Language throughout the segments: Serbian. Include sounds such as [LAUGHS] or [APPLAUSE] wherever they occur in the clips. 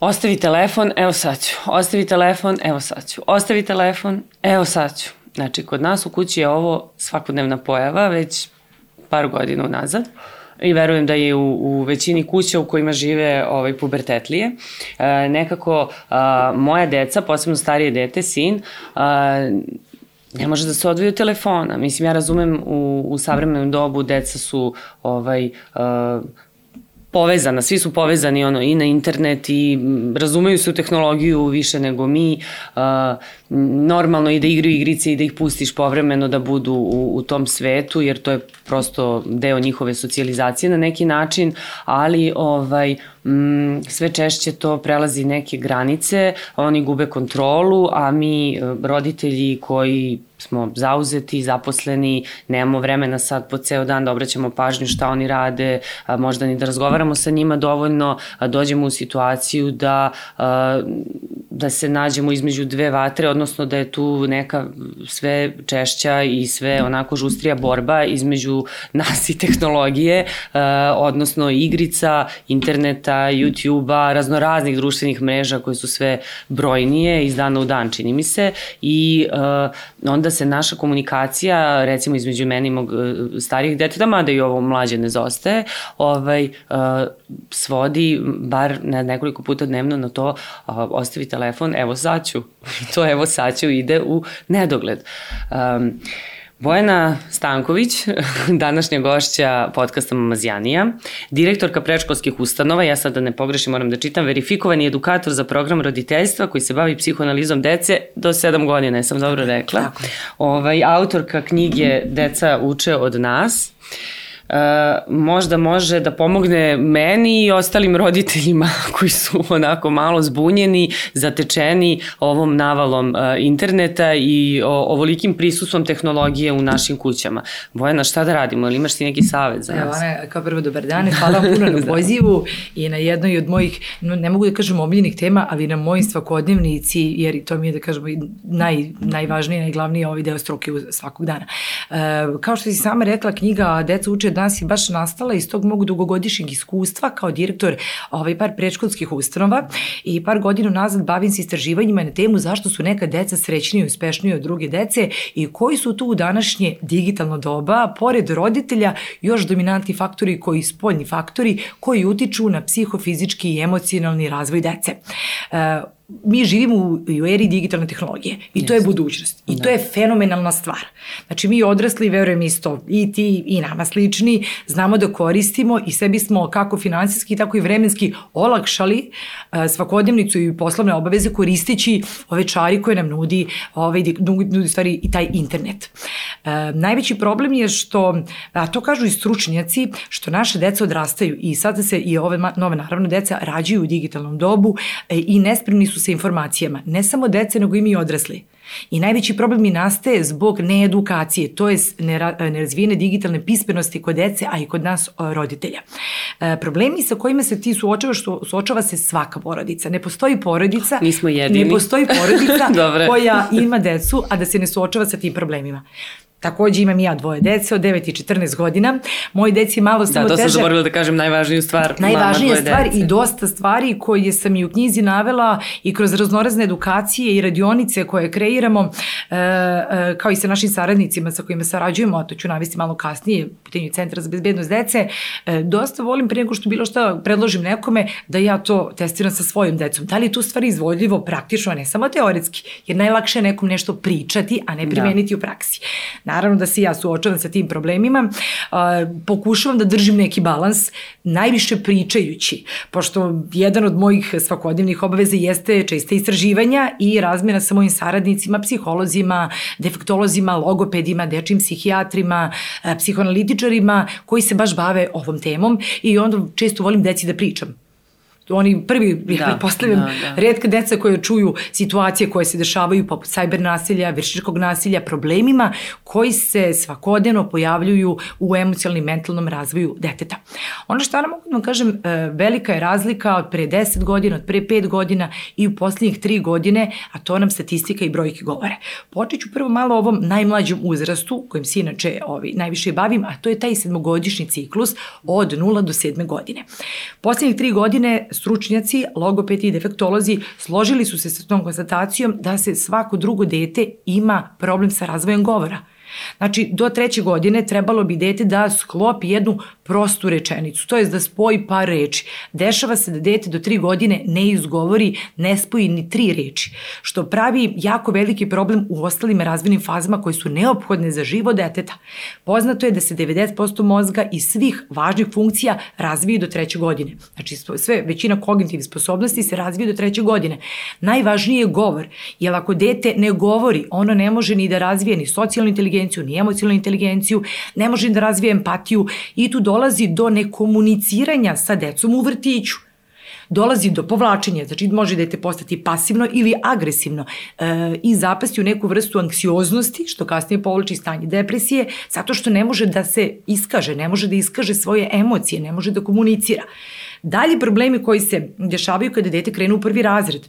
Ostavi telefon, evo sad ću. Ostavi telefon, evo sad ću. Ostavi telefon, evo sad ću. Znači, kod nas u kući je ovo svakodnevna pojava već par godina unazad i verujem da je u, u većini kuća u kojima žive ovaj, pubertetlije. E, nekako a, moja deca, posebno starije dete, sin, a, ne može da se odvoji od telefona. Mislim, ja razumem u, u savremenom dobu deca su ovaj, a, povezana, svi su povezani ono i na internet i razumeju se u tehnologiju više nego mi. Uh, normalno i da igraju igrice i da ih pustiš povremeno da budu u, u tom svetu jer to je prosto deo njihove socijalizacije na neki način, ali ovaj mm, sve češće to prelazi neke granice, oni gube kontrolu, a mi e, roditelji koji smo zauzeti, zaposleni, nemamo vremena sad po ceo dan da obraćamo pažnju šta oni rade, a možda ni da razgovaramo sa njima dovoljno, a dođemo u situaciju da, a, da se nađemo između dve vatre, odnosno da je tu neka sve češća i sve onako žustrija borba između [LAUGHS] nas i tehnologije, a, odnosno igrica, interneta, YouTube-a, raznoraznih društvenih mreža koje su sve brojnije iz dana u dan, čini mi se, i uh, onda se naša komunikacija, recimo između meni i mog uh, starijih deteta, mada i ovo mlađe ne zostaje, ovaj, uh, svodi bar na nekoliko puta dnevno na to, uh, ostavi telefon, evo sad ću, [LAUGHS] to evo sad ću ide u nedogled. Um, Bojana Stanković, [LAUGHS] današnja gošća podcasta Mamazjanija, direktorka prečkolskih ustanova, ja sad da ne pogrešim moram da čitam, verifikovani edukator za program roditeljstva koji se bavi psihoanalizom dece do 7 godina, ja sam dobro rekla. Tako. Ovaj, autorka knjige Deca uče od nas. Uh, možda može da pomogne meni i ostalim roditeljima [LAUGHS] koji su onako malo zbunjeni, zatečeni ovom navalom uh, interneta i o, ovolikim prisustvom tehnologije u našim kućama. Bojana, šta da radimo? Ili imaš ti neki savet za nas? Evo, kao prvo, dobar dan, hvala vam puno na [LAUGHS] da. pozivu i na jednoj od mojih, ne mogu da kažem omiljenih tema, ali na mojim svakodnevnici, jer to mi je da kažemo naj, najvažnije, najglavnije ovaj deo stroke svakog dana. Uh, kao što si sama rekla, knjiga Deca uče danas je baš nastala iz tog mog dugogodišnjeg iskustva kao direktor ovaj, par prečkolskih ustanova i par godina nazad bavim se istraživanjima na temu zašto su neka deca srećnije i uspešnije od druge dece i koji su tu u današnje digitalno doba, pored roditelja, još dominantni faktori koji spoljni faktori koji utiču na psihofizički i emocionalni razvoj dece. E, mi živimo u, u eri digitalne tehnologije i to je budućnost i da. to je fenomenalna stvar. Znači mi odrasli, verujem isto, i ti i nama slični, znamo da koristimo i sebi smo kako finansijski tako i vremenski olakšali uh, svakodnevnicu i poslovne obaveze koristeći ove čari koje nam nudi, ovaj, nudi stvari i taj internet. Uh, najveći problem je što, a to kažu i stručnjaci, što naše deca odrastaju i sada se i ove nove naravno deca rađuju u digitalnom dobu e, i nespremni su sa informacijama, ne samo dece, nego i mi odrasli. I najveći problem mi nastaje zbog needukacije, to je nerazvijene digitalne pismenosti kod dece, a i kod nas roditelja. E, problemi sa kojima se ti suočavaš, suočava se svaka porodica. Ne postoji porodica, Nismo jedini. ne postoji [LAUGHS] porodica koja ima decu, a da se ne suočava sa tim problemima. Takođe imam i ja dvoje dece od 9 i 14 godina. Moji deci malo samo teže... Da, to sam zaboravila da kažem najvažniju stvar. Najvažnija stvar dece. i dosta stvari koje sam i u knjizi navela i kroz raznorazne edukacije i radionice koje kreiramo, e, e, kao i sa našim saradnicima sa kojima sarađujemo, a to ću navesti malo kasnije, u pitanju Centra za bezbednost dece, e, dosta volim pre nego što bilo šta predložim nekome da ja to testiram sa svojim decom. Da li je tu stvari izvodljivo, praktično, a ne samo teoretski, jer najlakše je nekom nešto pričati, a ne primeniti da. u praksi. Naravno da se ja suočavam sa tim problemima, pokušavam da držim neki balans, najviše pričajući, pošto jedan od mojih svakodnevnih obaveza jeste česte istraživanja i razmjena sa mojim saradnicima, psiholozima, defektolozima, logopedima, dečim psihijatrima, psihoanalitičarima koji se baš bave ovom temom i onda često volim deci da pričam oni prvi, da, pretpostavljam, da, da. redka deca koje čuju situacije koje se dešavaju poput sajber nasilja, vršičkog nasilja, problemima koji se svakodnevno pojavljuju u emocionalnom i mentalnom razvoju deteta. Ono što ja mogu da vam kažem, e, velika je razlika od pre 10 godina, od pre 5 godina i u poslednjih 3 godine, a to nam statistika i brojke govore. Počet ću prvo malo ovom najmlađem uzrastu, kojim se inače ovi, najviše bavim, a to je taj sedmogodišnji ciklus od 0 do 7 godine. Poslednjih 3 godine stručnjaci, logopedi i defektolozi složili su se sa tom konstatacijom da se svako drugo dete ima problem sa razvojem govora. Znači, do treće godine trebalo bi dete da sklopi jednu prostu rečenicu, to je da spoji par reči. Dešava se da dete do tri godine ne izgovori, ne spoji ni tri reči, što pravi jako veliki problem u ostalim razvojnim fazama koje su neophodne za živo deteta. Poznato je da se 90% mozga i svih važnih funkcija razvije do treće godine. Znači, sve, većina kognitivnih sposobnosti se razvije do treće godine. Najvažniji je govor, jer ako dete ne govori, ono ne može ni da razvije ni socijalnu inteligenciju, ni emocionalnu inteligenciju, ne može ni da razvije empatiju i tu dolazi do nekomuniciranja sa decom u vrtiću dolazi do povlačenja, znači može dete postati pasivno ili agresivno e, i zapasti u neku vrstu anksioznosti, što kasnije povlači stanje depresije, zato što ne može da se iskaže, ne može da iskaže svoje emocije, ne može da komunicira. Dalji problemi koji se dešavaju kada dete krenu u prvi razred.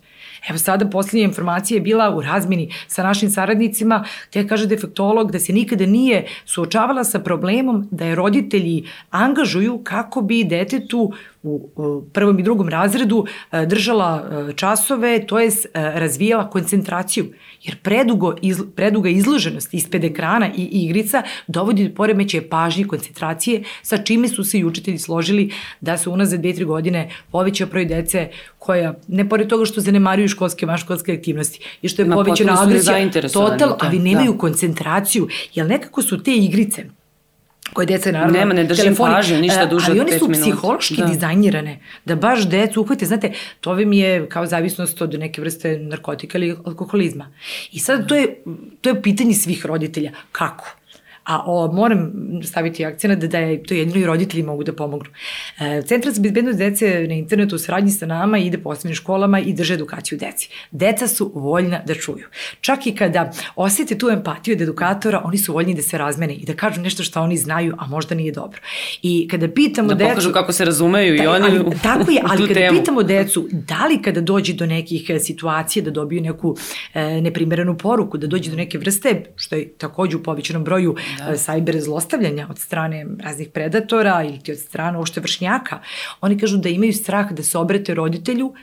Evo sada posljednja informacija je bila u razmini sa našim saradnicima gde kaže defektolog da se nikada nije suočavala sa problemom da je roditelji angažuju kako bi detetu u prvom i drugom razredu e, držala e, časove, to je e, razvijala koncentraciju. Jer predugo, iz, preduga izloženost ispred ekrana i igrica dovodi do poremećaje pažnje i koncentracije, sa čime su se i učitelji složili da se unazad 2-3 godine povećao broj dece koja, ne pored toga što zanemaruju školske, vanškolske aktivnosti, i što je povećana agresija, total, ali nemaju da. koncentraciju, jer nekako su te igrice, koje deca naravno nema ne držim telefoni, pažnju ništa duže ali one su psihološki da. dizajnirane da baš decu uhvate. Znate to vam je kao zavisnost od neke vrste narkotika ili alkoholizma. I sad to je to je pitanje svih roditelja. Kako A o, moram staviti akcent da, da je to jedino i roditelji mogu da pomognu. E, Centar za bezbednost dece na internetu u saradnji sa nama ide po osnovnim školama i drže edukaciju deci. Deca su voljna da čuju. Čak i kada osete tu empatiju od edukatora, oni su voljni da se razmene i da kažu nešto što oni znaju, a možda nije dobro. I kada pitamo da decu... Da pokažu kako se razumeju da, i oni ali, Tako je, [LAUGHS] ali kada temu. pitamo decu, da li kada dođe do nekih e, situacija da dobiju neku e, neprimerenu poruku, da dođe do neke vrste, što je takođe u povećanom broju da. sajber zlostavljanja od strane raznih predatora ili ti od strane ošte vršnjaka, oni kažu da imaju strah da se obrate roditelju,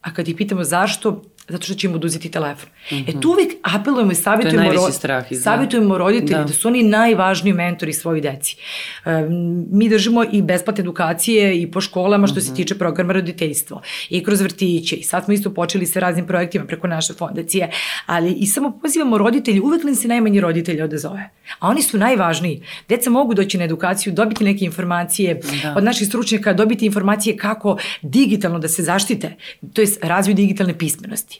a kad ih pitamo zašto, zato što će im oduzeti telefon. Mm -hmm. E tu uvijek apelujemo i savjetujemo, ro strah, savjetujemo roditelji da. da su oni najvažniji mentori svoji deci. E, mi držimo i besplatne edukacije i po školama što mm -hmm. se mhm. tiče programa roditeljstvo i kroz vrtiće i sad smo isto počeli sa raznim projektima preko naše fondacije, ali i samo pozivamo roditelji, uvek nam se najmanji roditelji odazove. A oni su najvažniji. Deca mogu doći na edukaciju, dobiti neke informacije da. od naših stručnjaka, dobiti informacije kako digitalno da se zaštite, to je razvoj digitalne pismenosti.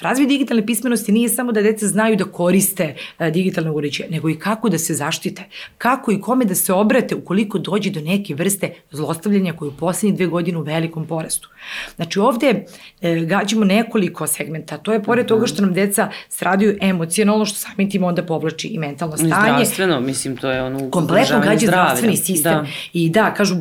Razvoj digitalne pismenosti nije samo da deca znaju da koriste e, digitalne uređaje, nego i kako da se zaštite, kako i kome da se obrate ukoliko dođe do neke vrste zlostavljanja koje u poslednjih dve godine u velikom porastu. Znači ovde e, gađamo nekoliko segmenta. To je pored toga što nam deca stradaju emocionalno, što samim tim onda povlači i mentalno stanje. Zdravstveno, mislim, to je ono Kompletno gađa zdravstveni sistem. Da. I da, kažu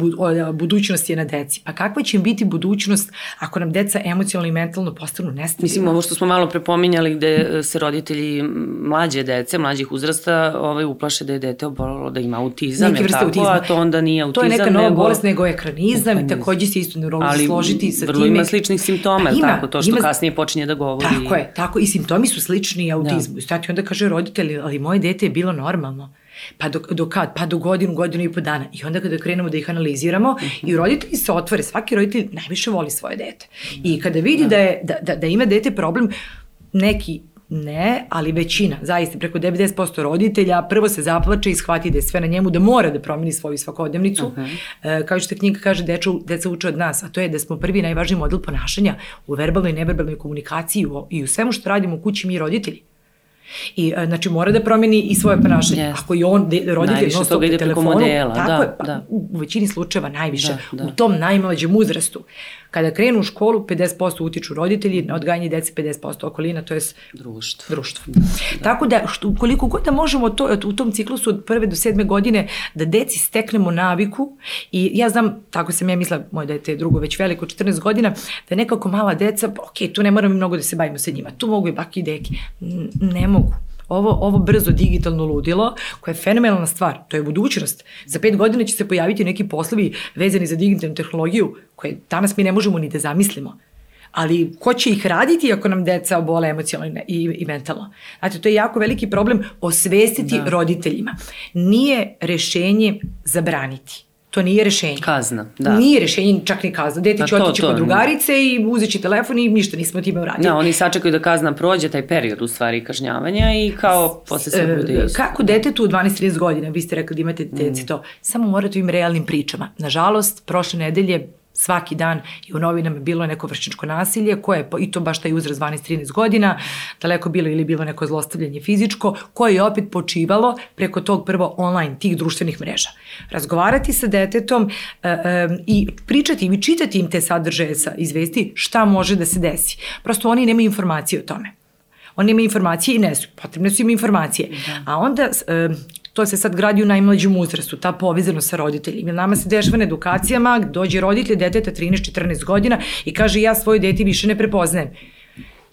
budućnost je na deci. Pa kakva će im biti budućnost ako nam deca emocionalno i mentalno postanu nestabilna? Mislim, ovo što smo malo prepominjali gde se roditelji mlađe dece, mlađih uzrasta, ovaj, uplaše da je dete obolalo da ima autizam, Neki vrste tako, autizma. a to onda nije autizam. To je neka nova nego... bolest nego ekranizam, ekranizam. i takođe se isto neurolozi složiti sa vrlo ima sličnih simptoma, ima, tako, to što ima, kasnije počinje da govori. Tako je, tako, i simptomi su slični autizmu. Da. I stati onda kaže roditelj, ali moje dete je bilo normalno. Pa do, do kad? Pa do godinu, godinu i po dana. I onda kada krenemo da ih analiziramo uh -huh. i roditelji se otvore, svaki roditelj najviše voli svoje dete. I kada vidi da, da, je, da, da, da ima dete problem, neki Ne, ali većina, zaista preko 90% roditelja prvo se zaplače i shvati da je sve na njemu, da mora da promeni svoju svakodnevnicu. -huh. e, kao što knjiga kaže, deca, deca uče od nas, a to je da smo prvi najvažniji model ponašanja u verbalnoj i neverbalnoj komunikaciji u, i u svemu što radimo u kući mi roditelji. I e, znači mora da promeni i svoje ponašanje. Yes. Ako je on de, roditelj non stop ide telefonu, modela, tako da, je, pa, da. u većini slučajeva najviše, da, da. u tom najmlađem uzrastu. Kada krenu u školu, 50% utiču roditelji, na odgajanje dece 50% okolina, to je društvo. društvo. Da, da. Tako da, što, koliko god da možemo to, u tom ciklusu od prve do sedme godine da deci steknemo naviku i ja znam, tako sam ja mislila, moje dete je drugo već veliko, 14 godina, da nekako mala deca, ok, tu ne moramo mnogo da se bavimo sa njima, tu mogu i baki i deki. Ne mogu ovo, ovo brzo digitalno ludilo, koje je fenomenalna stvar, to je budućnost. Za pet godina će se pojaviti neki poslovi vezani za digitalnu tehnologiju, koje danas mi ne možemo ni da zamislimo. Ali ko će ih raditi ako nam deca obole emocionalno i, i mentalno? Znate, to je jako veliki problem osvestiti da. roditeljima. Nije rešenje zabraniti To nije rešenje. Kazna, da. Nije rešenje, čak ni kazna. Dete će otići kod drugarice i uzet će telefon i ništa nismo time uradili. Da, oni sačekaju da kazna prođe, taj period u stvari kažnjavanja i kao posle se bude isto. Kako detetu u 12-13 godina, vi ste rekli da imate deci mm. to, samo morate im realnim pričama. Nažalost, prošle nedelje svaki dan i u novinama bilo neko vršničko nasilje, koje, i to baš taj uzraz 12-13 godina, daleko bilo ili bilo neko zlostavljanje fizičko, koje je opet počivalo preko tog prvo online, tih društvenih mreža. Razgovarati sa detetom e, e, i pričati im i čitati im te sadržaje sa izvesti šta može da se desi. Prosto oni nemaju informacije o tome. Oni imaju informacije i ne su, potrebne su im informacije. Da. A onda e, to se sad gradi u najmlađem uzrastu, ta povezanost sa roditeljima. Nama se dešava na edukacijama, dođe roditelj deteta 13-14 godina i kaže ja svoje dete više ne prepoznajem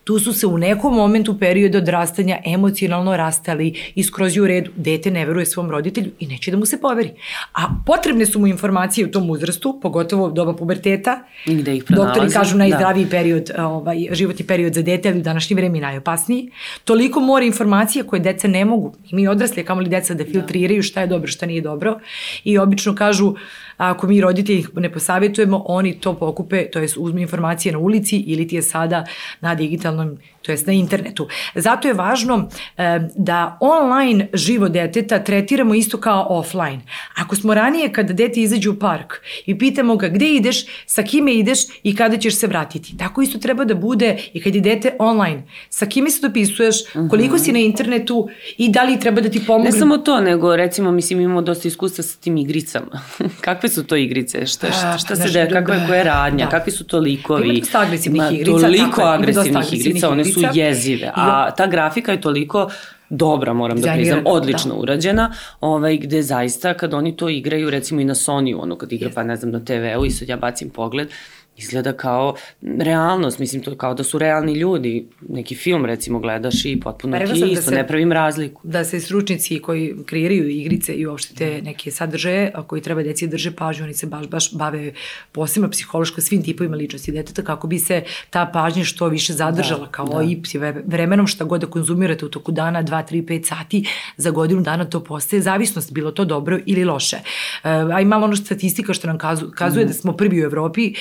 tu su se u nekom momentu perioda odrastanja emocionalno rastali i skroz u redu. Dete ne veruje svom roditelju i neće da mu se poveri. A potrebne su mu informacije u tom uzrastu, pogotovo doba puberteta. I gde ih pronalazi. Doktori kažu najzdraviji da. period, ovaj, životni period za dete, ali u današnji vremi najopasniji. Toliko mora informacija koje deca ne mogu, i mi odrasli, kamo li deca da filtriraju šta je dobro, šta nije dobro. I obično kažu, a ako mi roditelji ne posavjetujemo, oni to pokupe, to je uzme informacije na ulici ili ti je sada na digitalnom to jest na internetu. Zato je važno e, da online živo deteta tretiramo isto kao offline. Ako smo ranije kada dete izađe u park i pitamo ga gde ideš, sa kime ideš i kada ćeš se vratiti. Tako isto treba da bude i kad je dete online. Sa kime se dopisuješ, mhm. koliko si na internetu i da li treba da ti pomogne. Ne samo to, nego recimo mislim imamo dosta iskustva sa tim igricama. [LAUGHS] Kakve su to igrice? Šta, šta, šta se da, kakva je, koja je radnja? Da. Kakvi su to likovi? Ima dosta agresivnih igrica. Toliko agresivnih igrica, one su jezive, a ta grafika je toliko dobra, moram da priznam, odlično da. urađena, ovaj, gde zaista kad oni to igraju, recimo i na Sony, ono kad igra, pa ne znam, na TV-u i sad ja bacim pogled, izgleda kao realnost, mislim to kao da su realni ljudi. Neki film recimo gledaš i potpuno ti da isto, da se, ne pravim razliku. Da se stručnici koji kreiraju igrice i uopšte te neke sadržaje, a koji treba deci da drže pažnju, oni se baš, baš bave posebno psihološko svim tipovima ličnosti deteta kako bi se ta pažnja što više zadržala da, kao da. i vremenom šta god da konzumirate u toku dana 2, 3, 5 sati za godinu dana to postaje zavisnost, bilo to dobro ili loše. Uh, a i malo ono statistika što nam kazu, kazuje mm. da smo prvi u Evropi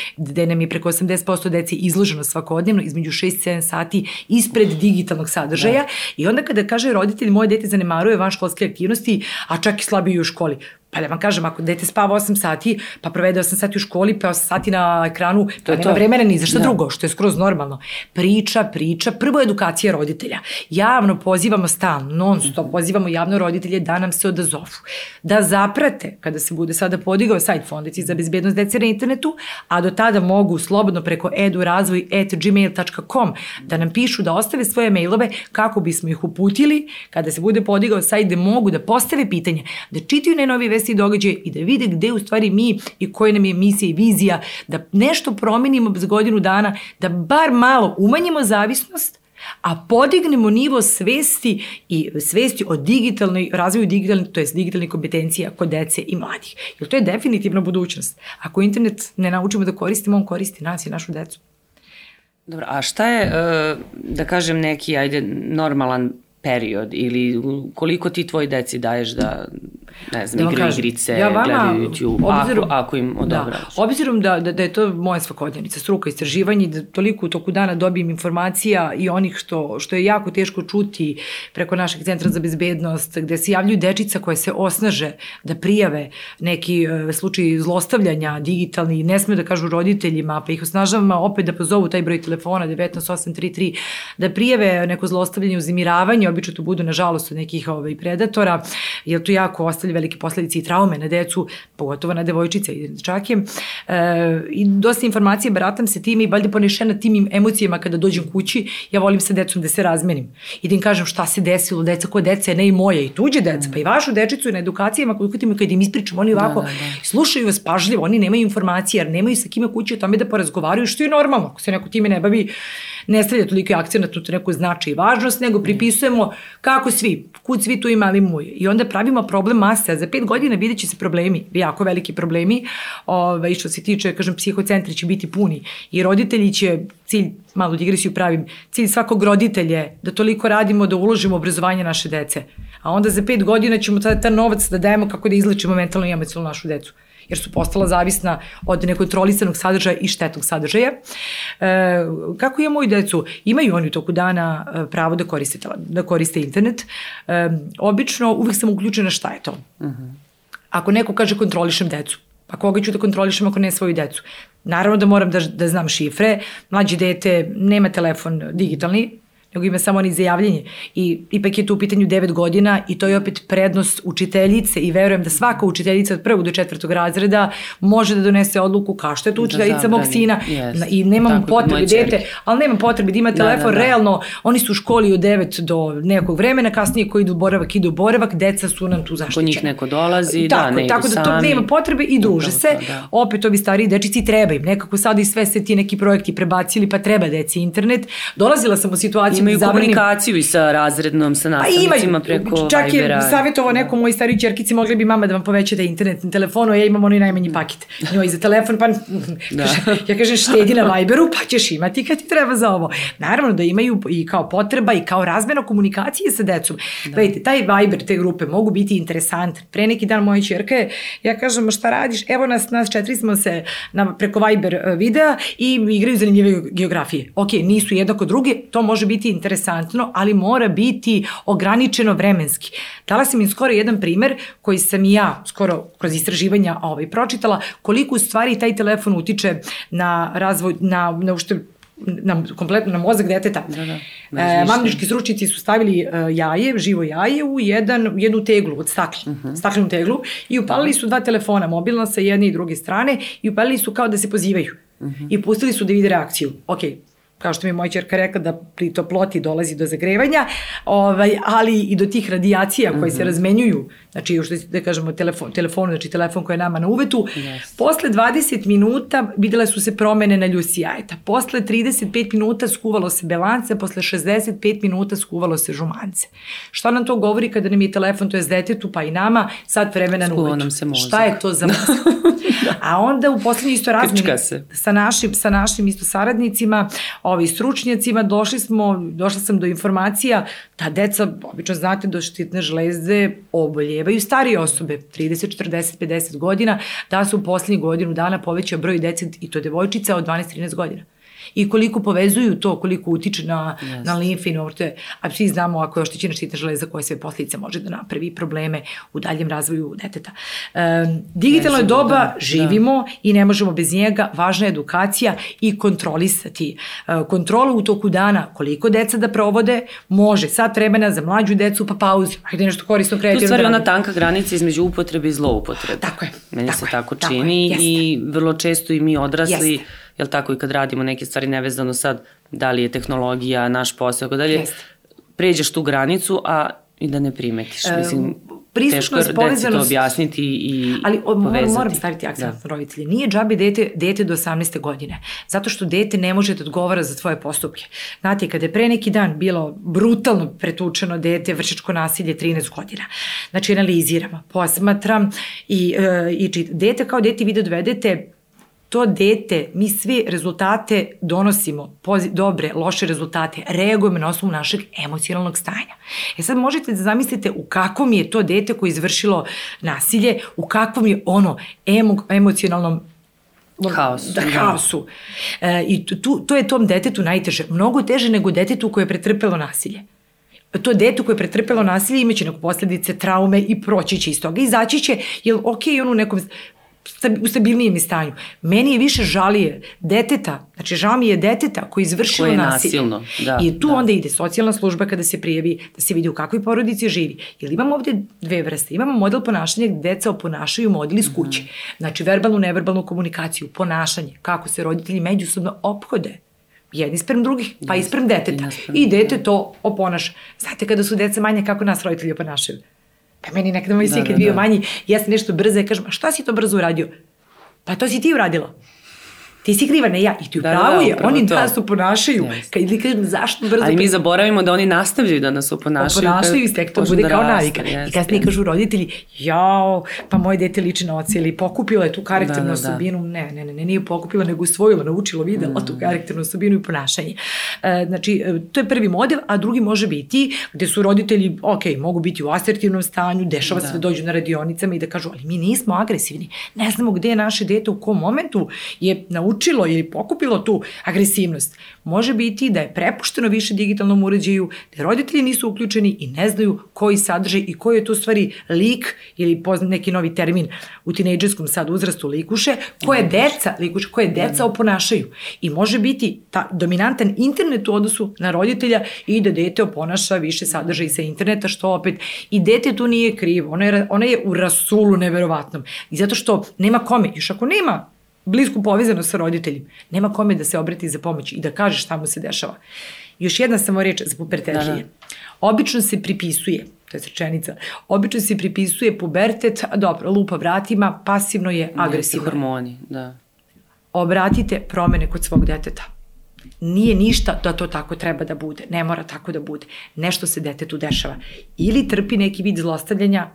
gde nam je preko 80% deci izloženo svakodnevno između 6 i 7 sati ispred digitalnog sadržaja da. i onda kada kaže roditelj moje dete zanemaruje van školske aktivnosti, a čak i slabije u školi. Pa da vam kažem, ako dete spava 8 sati, pa provede 8 sati u školi, pa 8 sati na ekranu, to pa nema to. vremena ni za šta da. drugo, što je skroz normalno. Priča, priča, prvo edukacija roditelja. Javno pozivamo stalno, non stop, pozivamo javno roditelje da nam se odazovu. Da zaprate, kada se bude sada podigao sajt Fondeci za bezbednost dece na internetu, a do tada mogu slobodno preko edurazvoj.gmail.com da nam pišu, da ostave svoje mailove kako bismo ih uputili kada se bude podigao sajt gde mogu da postave pitanje, da čitaju najnovije vesti događaje i da vide gde u stvari mi i koja nam je misija i vizija, da nešto promenimo za godinu dana, da bar malo umanjimo zavisnost, a podignemo nivo svesti i svesti o digitalnoj, razvoju digitalne, to je digitalnih kompetencija kod dece i mladih. Jer to je definitivno budućnost. Ako internet ne naučimo da koristimo, on koristi nas i našu decu. Dobro, a šta je, e, da kažem, neki, ajde, normalan period ili koliko ti tvoji deci daješ da ne znam, da igre kažem, igrice, ja vama, gledaju YouTube, obzirom, ako, ako im odobraš. Da, obzirom da, da, da je to moja svakodnevnica, struka, istraživanje, da toliko u toku dana dobijem informacija i onih što, što je jako teško čuti preko našeg centra za bezbednost, gde se javljuju dečica koje se osnaže da prijave neki uh, slučaj zlostavljanja digitalni, ne sme da kažu roditeljima, pa ih osnažavamo opet da pozovu taj broj telefona 19833, da prijave neko zlostavljanje, uzimiravanje, obično to budu nažalost od nekih ovaj, predatora, jer to jako ostavlja velike posledice i traume na decu, pogotovo na devojčice i dečake. E, I dosta informacije baratam se tim i valjda ponešena tim emocijama kada dođem kući, ja volim sa decom da se razmenim i da im kažem šta se desilo, deca ko deca, ne i moje i tuđe deca, pa i vašu dečicu na edukacijama koliko ti kad im ispričam, oni ovako da, da, da. slušaju vas pažljivo, oni nemaju informacije, jer nemaju sa kime kući o tome da porazgovaraju, što je normalno, ako se neko time ne bavi, ne stavlja toliko akcija na tu neku značaj i važnost, nego pripisujemo kako svi, kud svi tu ima, ali moj. I onda pravimo problem mase, a za pet godina vidjet će se problemi, jako veliki problemi, ovaj, što se tiče, kažem, psihocentri će biti puni i roditelji će, cilj, malo digresiju pravim, cilj svakog roditelja je da toliko radimo da uložimo obrazovanje naše dece. A onda za pet godina ćemo ta, ta novac da dajemo kako da izlečimo mentalno i emocionalno našu decu jer su postala zavisna od nekontrolisanog sadržaja i štetnog sadržaja. E, kako ja moju decu? Imaju oni u toku dana e, pravo da koriste, da koriste internet. E, obično uvek sam uključena šta je to. Uh mhm. -huh. Ako neko kaže kontrolišem decu, pa koga ću da kontrolišem ako ne svoju decu? Naravno da moram da, da znam šifre, mlađe dete nema telefon digitalni, nego ima samo oni za javljanje. I ipak je tu u pitanju 9 godina i to je opet prednost učiteljice i verujem da svaka učiteljica od prvog do četvrtog razreda može da donese odluku kao što je tu da učiteljica da, mog sina yes. i nemam Tako potrebe dete, ali nemam potrebe da ima da, telefon, da, da, da. realno oni su u školi od 9 do nekog vremena, kasnije koji idu u boravak, idu u boravak, deca su nam tu zaštićena. Po njih neko dolazi, tako, da, ne Tako da to sami. nema potrebe i druže se. To, da. Opet ovi stariji dečici treba im. Nekako sad i sve se ti neki projekti prebacili pa treba deci internet. Dolazila sam u situaciju imaju zabranim... komunikaciju i sa razrednom, sa pa nastavnicima pa preko čak Vibera. Čak je savjetovo da. nekom moj stariji čerkici, mogli bi mama da vam povećate internet na telefonu, ja imam onaj najmanji paket. Njoj za telefon, pa [LAUGHS] da. ja kažem štedi na Viberu, pa ćeš imati kad ti treba za ovo. Naravno da imaju i kao potreba i kao razmena komunikacije sa decom. Da. Gledajte, taj Viber, te grupe mogu biti interesantne. Pre neki dan moja čerka je, ja kažem, šta radiš? Evo nas, nas četiri smo se na, preko Viber e, videa i igraju zanimljive geografije. Ok, nisu jednako druge, to može biti interesantno ali mora biti ograničeno vremenski. Dala sam im skoro jedan primer koji sam i ja skoro kroz istraživanja ovaj, pročitala, koliko u stvari taj telefon utiče na razvoj, na, na ušte na, kompletno na mozak deteta. Da, da. E, mamnički sručnici su stavili e, jaje, živo jaje u jedan, jednu teglu od stakla, uh mhm. -huh. staklenu teglu i upalili su dva telefona, mobilna sa jedne i druge strane i upalili su kao da se pozivaju. Uh mhm. -huh. I pustili su da vide reakciju. Ok, kao što mi je moja čerka rekla da pri toploti dolazi do zagrevanja, ovaj, ali i do tih radijacija koje mm -hmm. se mhm. razmenjuju, znači još da kažemo telefon, telefon, znači telefon koji je nama na uvetu. Yes. Posle 20 minuta videla su se promene na ljusi jajeta. Posle 35 minuta skuvalo se belance, posle 65 minuta skuvalo se žumance. Šta nam to govori kada nam je telefon, to je detetu pa i nama, sad vremena na uvetu. nam se mozak. Šta je to za mozak? [LAUGHS] A onda u poslednji isto razmini sa našim, sa našim isto saradnicima, ovi stručnjacima, došli smo, došla sam do informacija da deca, obično znate, do štitne žlezde oboljevaju starije osobe, 30, 40, 50 godina, da su u poslednjih godinu dana povećao broj dece i to devojčica od 12-13 godina i koliko povezuju to, koliko utiče na, yes. na limfe i orte, a svi znamo ako je oštećena štitna železa koje sve posljedice može da napravi probleme u daljem razvoju deteta. Um, digitalno je doba, da, živimo da. i ne možemo bez njega, važna je edukacija i kontrolisati. Uh, kontrolu u toku dana, koliko deca da provode, može sad vremena za mlađu decu, pa pauzu, ajde nešto korisno kreativno. Tu stvari da ona tanka granica između upotrebe i zloupotrebe. Tako je. Meni tako se tako čini tako je, i vrlo često i mi odrasli jeste jel tako i kad radimo neke stvari nevezano sad da li je tehnologija, naš posao, tako dalje, pređeš tu granicu, a i da ne primetiš. Mislim, teško je deci to objasniti i Ali o, moram, moram staviti akcent da. na roditelje. Nije džabi dete, dete do 18. godine. Zato što dete ne može da odgovara za tvoje postupke. Znate, kada je pre neki dan bilo brutalno pretučeno dete, vršičko nasilje 13 godina. Znači, analiziramo, posmatram i, e, i čit. Dete kao dete vi da dovedete to dete, mi svi rezultate donosimo, dobre, loše rezultate, reagujemo na osnovu našeg emocionalnog stanja. E sad možete da zamislite u kakvom je to dete koje je izvršilo nasilje, u kakvom je ono emo, emocionalnom haosu. Da, haosu. E, I tu, to je tom detetu najteže. Mnogo teže nego detetu koje je pretrpelo nasilje to dete koje je pretrpelo nasilje imaće neku posledice, traume i proći će iz toga. Izaći će, jer ok, on u nekom u stabilnijem stanju. Meni je više žalije deteta, znači žao mi je deteta koji je izvršilo Koje je nasilno, da, I tu da. onda ide socijalna služba kada se prijavi, da se vidi u kakvoj porodici živi. Jer imamo ovde dve vrste. Imamo model ponašanja gde deca oponašaju model iz kuće. Mhm. Znači verbalnu, neverbalnu komunikaciju, ponašanje, kako se roditelji međusobno ophode jedni sprem drugih, pa i sprem deteta. i dete to oponaša. Znate kada su deca manja, kako nas roditelji oponašaju? Pa meni nekada moj Da, sin da, kad bio da. manji, ja sam nešto brzo i kažem, a šta si to brzo uradio? Pa to si ti uradila. Ti si kriva, ne ja. I ti Da, da, upravo da, je. upravo Oni to. nas oponašaju. Jeste. Kad ili kažem, zašto brzo... Ali mi zaboravimo da oni nastavljaju da nas oponašaju kad i tek to bude da kao navika. I jeste, kasnije jeste. kažu roditelji, jao, pa moje dete liči na oca ili pokupilo je tu karakternu Da, da, da. osobinu. Ne, ne, ne, ne, nije pokupilo, nego usvojilo, naučilo, videla Mm. tu karakternu osobinu i ponašanje. E, znači, e, to je prvi model, a drugi može biti gde su roditelji, ok, mogu biti u asertivnom stanju, dešava se da dođu na radionicama i da kažu, ali mi nismo agresivni, ne znamo gde je naše dete, u kom momentu je naučilo ili pokupilo tu agresivnost. Može biti da je prepušteno više digitalnom uređaju, da roditelji nisu uključeni i ne znaju koji sadržaj i koji je to stvari lik ili poznat neki novi termin u tinejdžerskom sad uzrastu likuše, koje deca, likuše, koje deca oponašaju. I može biti ta dominantan internet u odnosu na roditelja i da dete oponaša više sadržaj sa interneta, što opet i dete tu nije krivo, ona je, ona je u rasulu neverovatnom. I zato što nema kome, još ako nema blisku povezanost sa roditeljem, nema kome da se obrati za pomoć i da kaže šta mu se dešava. Još jedna samo reč za pubertetlije. Da, da. Obično se pripisuje, to je rečenica, obično se pripisuje pubertet, a dobro, lupa vratima, pasivno je agresivno. hormoni, da. Obratite promene kod svog deteta. Nije ništa da to tako treba da bude. Ne mora tako da bude. Nešto se detetu dešava. Ili trpi neki vid zlostavljanja,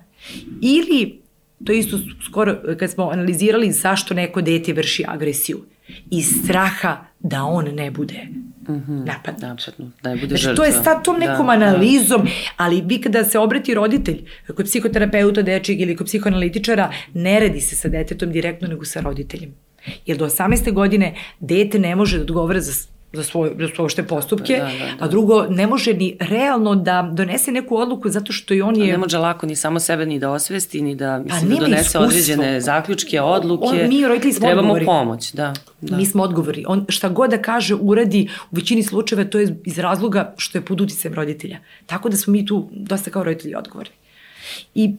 ili, to je isto skoro kad smo analizirali zašto neko dete vrši agresiju. Iz straha da on ne bude napadnut. Napadnut, da ne bude Znači, žrtva. to je sad tom nekom Da, da, da. analizom, ali vi kada se obrati roditelj, kod psihoterapeuta dečeg ili kod psihoanalitičara, ne radi se sa detetom direktno, nego sa roditeljem. Jer do 18. godine dete ne može da odgovara za za svoje, za svoje što postupke, Da, da, da. a drugo, ne može ni realno da donese neku odluku zato što i on je... Ne može lako ni samo sebe ni da osvesti, ni da, mislim, da nema donese iskustvo. određene zaključke, odluke. On- mi roditelji smo Trebamo odgovorni. pomoć, da. da. Mi smo odgovorni. On šta god da kaže, uradi, u većini slučajeva to je iz razloga što je pod uticajem roditelja. Tako da smo mi tu dosta kao roditelji odgovorni. I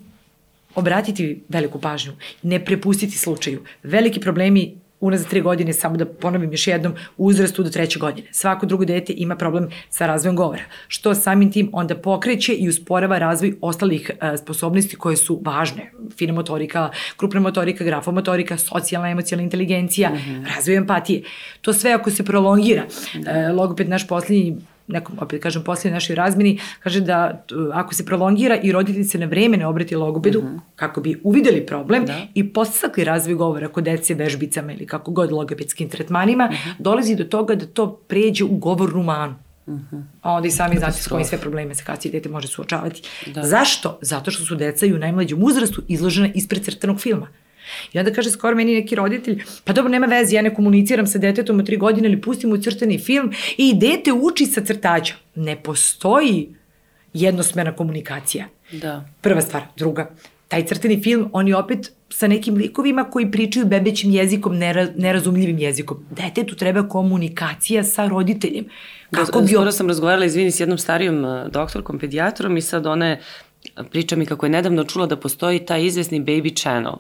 obratiti veliku pažnju, ne prepustiti slučaju. Veliki problemi unazad tri godine, samo da ponovim još jednom, u uzrastu do treće godine. Svako drugo dete ima problem sa razvojem govora, što samim tim onda pokreće i usporava razvoj ostalih e, sposobnosti koje su važne. Fina motorika, krupna motorika, grafomotorika, socijalna, emocionalna inteligencija, razvoj empatije. To sve ako se prolongira, e, logoped naš posljednji nekom, opet kažem, posljednje našoj razmeni, kaže da ako se prolongira i roditelj se na vreme ne obrati logopedu, kako bi uvideli problem Da. i podstakli razvoj govora kod dece vežbicama ili kako god logopedskim tretmanima, dolazi do toga da to pređe u govornu manu. A onda i sami znate s kojim sve probleme se kasnije dete može suočavati. Da. Zašto? Zato što su deca i u najmlađem uzrastu izložena ispred crtanog filma. I onda kaže skoro meni neki roditelj, pa dobro, nema veze, ja ne komuniciram sa detetom od tri godine ili pustim mu crtani film i dete uči sa crtađa. Ne postoji jednosmerna komunikacija. Da. Prva stvar. Druga, taj crteni film, on je opet sa nekim likovima koji pričaju bebećim jezikom, nera, nerazumljivim jezikom. Detetu treba komunikacija sa roditeljem. Kako bi... Skoro sam razgovarala, izvini, s jednom starijom uh, doktorkom, pedijatrom i sad ona je, priča mi kako je nedavno čula da postoji taj izvesni baby channel.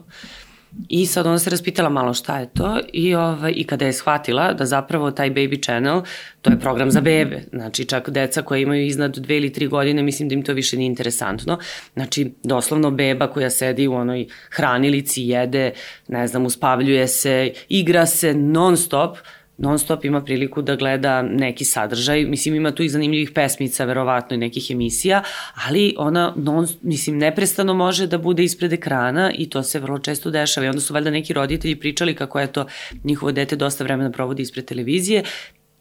I sad ona se raspitala malo šta je to i, ovaj, i kada je shvatila da zapravo taj baby channel, to je program za bebe, znači čak deca koja imaju iznad dve ili tri godine, mislim da im to više nije interesantno. Znači, doslovno beba koja sedi u onoj hranilici, jede, ne znam, uspavljuje se, igra se non stop, non stop ima priliku da gleda neki sadržaj, mislim ima tu i zanimljivih pesmica, verovatno i nekih emisija, ali ona non, mislim neprestano može da bude ispred ekrana i to se vrlo često dešava i onda su valjda neki roditelji pričali kako je to njihovo dete dosta vremena provodi ispred televizije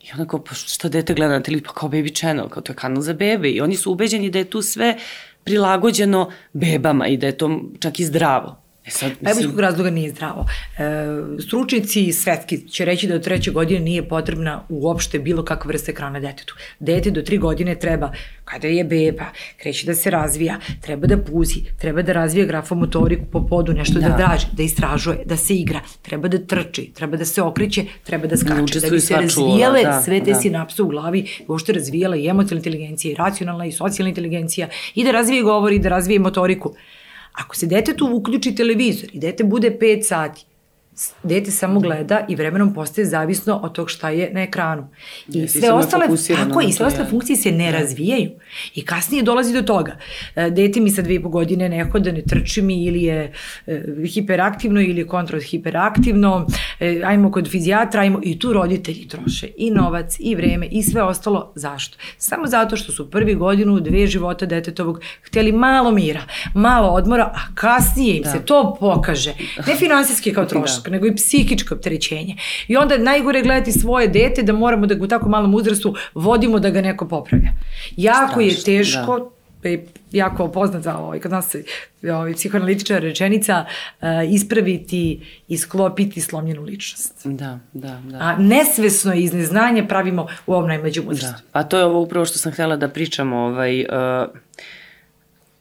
I onda kao, pa što dete gleda na televiziji? Pa kao baby channel, kao to je kanal za bebe. I oni su ubeđeni da je tu sve prilagođeno bebama i da je to čak i zdravo. E sad, mislim... Evo iz kog razloga nije zdravo. E, stručnici svetski će reći da do treće godine nije potrebna uopšte bilo kakva vrsta ekrana detetu. Dete do tri godine treba, kada je beba, kreće da se razvija, treba da puzi, treba da razvija grafomotoriku po podu, nešto da, da draži, da istražuje, da se igra, treba da trči, treba da se okreće, treba da skače, da bi se razvijale da, sve te da. sinapse u glavi, uopšte razvijala i emocionalna inteligencija, i racionalna, i socijalna inteligencija, i da razvije govor, i da razvije motoriku. Ako se detetu uključi televizor i dete bude 5 sati, dete samo gleda i vremenom postaje zavisno od tog šta je na ekranu. I ja, sve ostale, tako, i sve ostale funkcije se ne ja. razvijaju. I kasnije dolazi do toga. E, dete mi sa dve i po godine ne hoda, ne trči mi ili je e, hiperaktivno ili je kontrol hiperaktivno, e, ajmo kod fizijatra, ajmo i tu roditelji troše i novac i vreme i sve ostalo. Zašto? Samo zato što su prvi godinu, dve života detetovog hteli malo mira, malo odmora, a kasnije im da. se to pokaže. Ne finansijski kao trošak, da nego i psihičko opterećenje. I onda najgore gledati svoje dete da moramo da ga u tako malom uzrastu vodimo da ga neko popravlja. Jako Strašno, je teško, da jako poznata ovaj, kod nas ovaj, psihoanalitičara rečenica uh, ispraviti i sklopiti slomljenu ličnost. Da, da, da. A nesvesno iz neznanja pravimo u ovom najmlađem uzrastu. Da. Pa to je ovo upravo što sam htela da pričam. Ovaj, uh,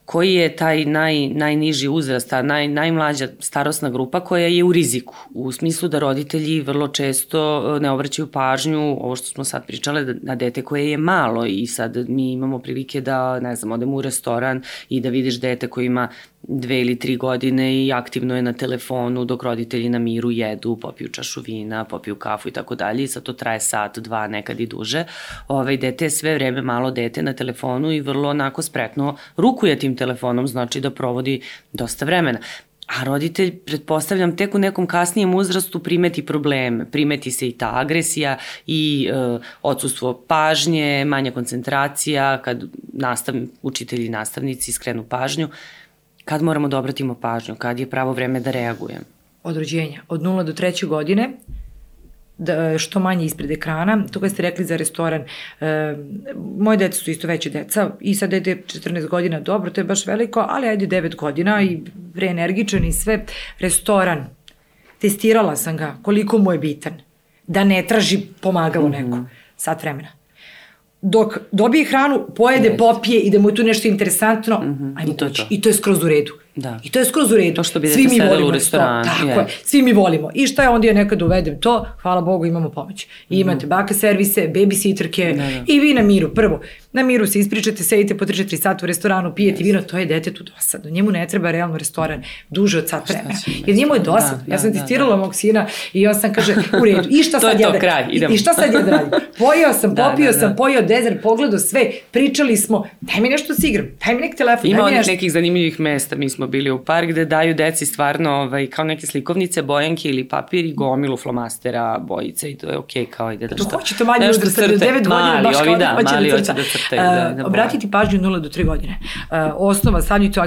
koji je taj naj, najniži uzrast, ta naj, najmlađa starosna grupa koja je u riziku, u smislu da roditelji vrlo često e, ne obraćaju pažnju, ovo što smo sad pričale, da, na dete koje je malo i sad mi imamo prilike da, ne znam, odemo u restoran i da vidiš dete koje ima dve ili tri godine i aktivno je na telefonu dok roditelji na miru jedu, popiju čašu vina, popiju kafu i tako dalje i sad to traje sat, dva, nekad i duže. Ovaj, dete je sve vreme malo dete na telefonu i vrlo onako spretno rukuje tim telefonom, znači da provodi dosta vremena. A roditelj, pretpostavljam, tek u nekom kasnijem uzrastu primeti probleme. Primeti se i ta agresija i e, odsustvo pažnje, manja koncentracija, kad nastav, učitelji i nastavnici skrenu pažnju kad moramo da obratimo pažnju, kad je pravo vreme da reagujem? Od rođenja, od 0 do 3. godine, da, što manje ispred ekrana. To kad ste rekli za restoran, e, moje dete su isto veće deca i sad dete 14 godina, dobro, to je baš veliko, ali ajde 9 godina i reenergičan i sve. Restoran, testirala sam ga koliko mu je bitan, da ne traži pomagalo mm -hmm. neko, sat vremena dok dobije hranu, pojede, yes. popije i da mu je tu nešto interesantno, mm -hmm. ajmo I to, to. I to je skroz u redu. Da. I to je skroz u redu. To što bi svi mi volimo u restoranu. Tako yeah. je, svi mi volimo. I šta je onda ja nekad uvedem to, hvala Bogu imamo pomoć. I imate mm. baka servise, babysitterke da, da. i vi na miru. Prvo, na miru se ispričate, sedite po 3-4 sata u restoranu, pijete yes. vino, to je detetu dosadno. Njemu ne treba realno restoran duže od sat vremena. Jer njemu je dosadno. Da, ja sam da, testirala da, da. mog sina i on sam kaže, u redu, i šta sad ja da kraj, idemo. I šta sad ja da radim? Pojeo sam, da, popio da, da. sam, pojeo dezer, pogledao sve, pričali smo, daj mi nešto da se igram, daj mi neki telefon, Ima daj mi nešto. nekih zanimljivih mesta, mi smo bili u park gde daju deci stvarno ovaj, kao neke slikovnice, bojanke ili papir i gomilu flomastera, bojice i to je okej okay, kao ide da što. To hoće to manje da crte, 9 godina baš kao da, hoće mali da crta. Crtaju, da, da, obratiti pažnju 0 do 3 godine. Uh, osnova, stavljujte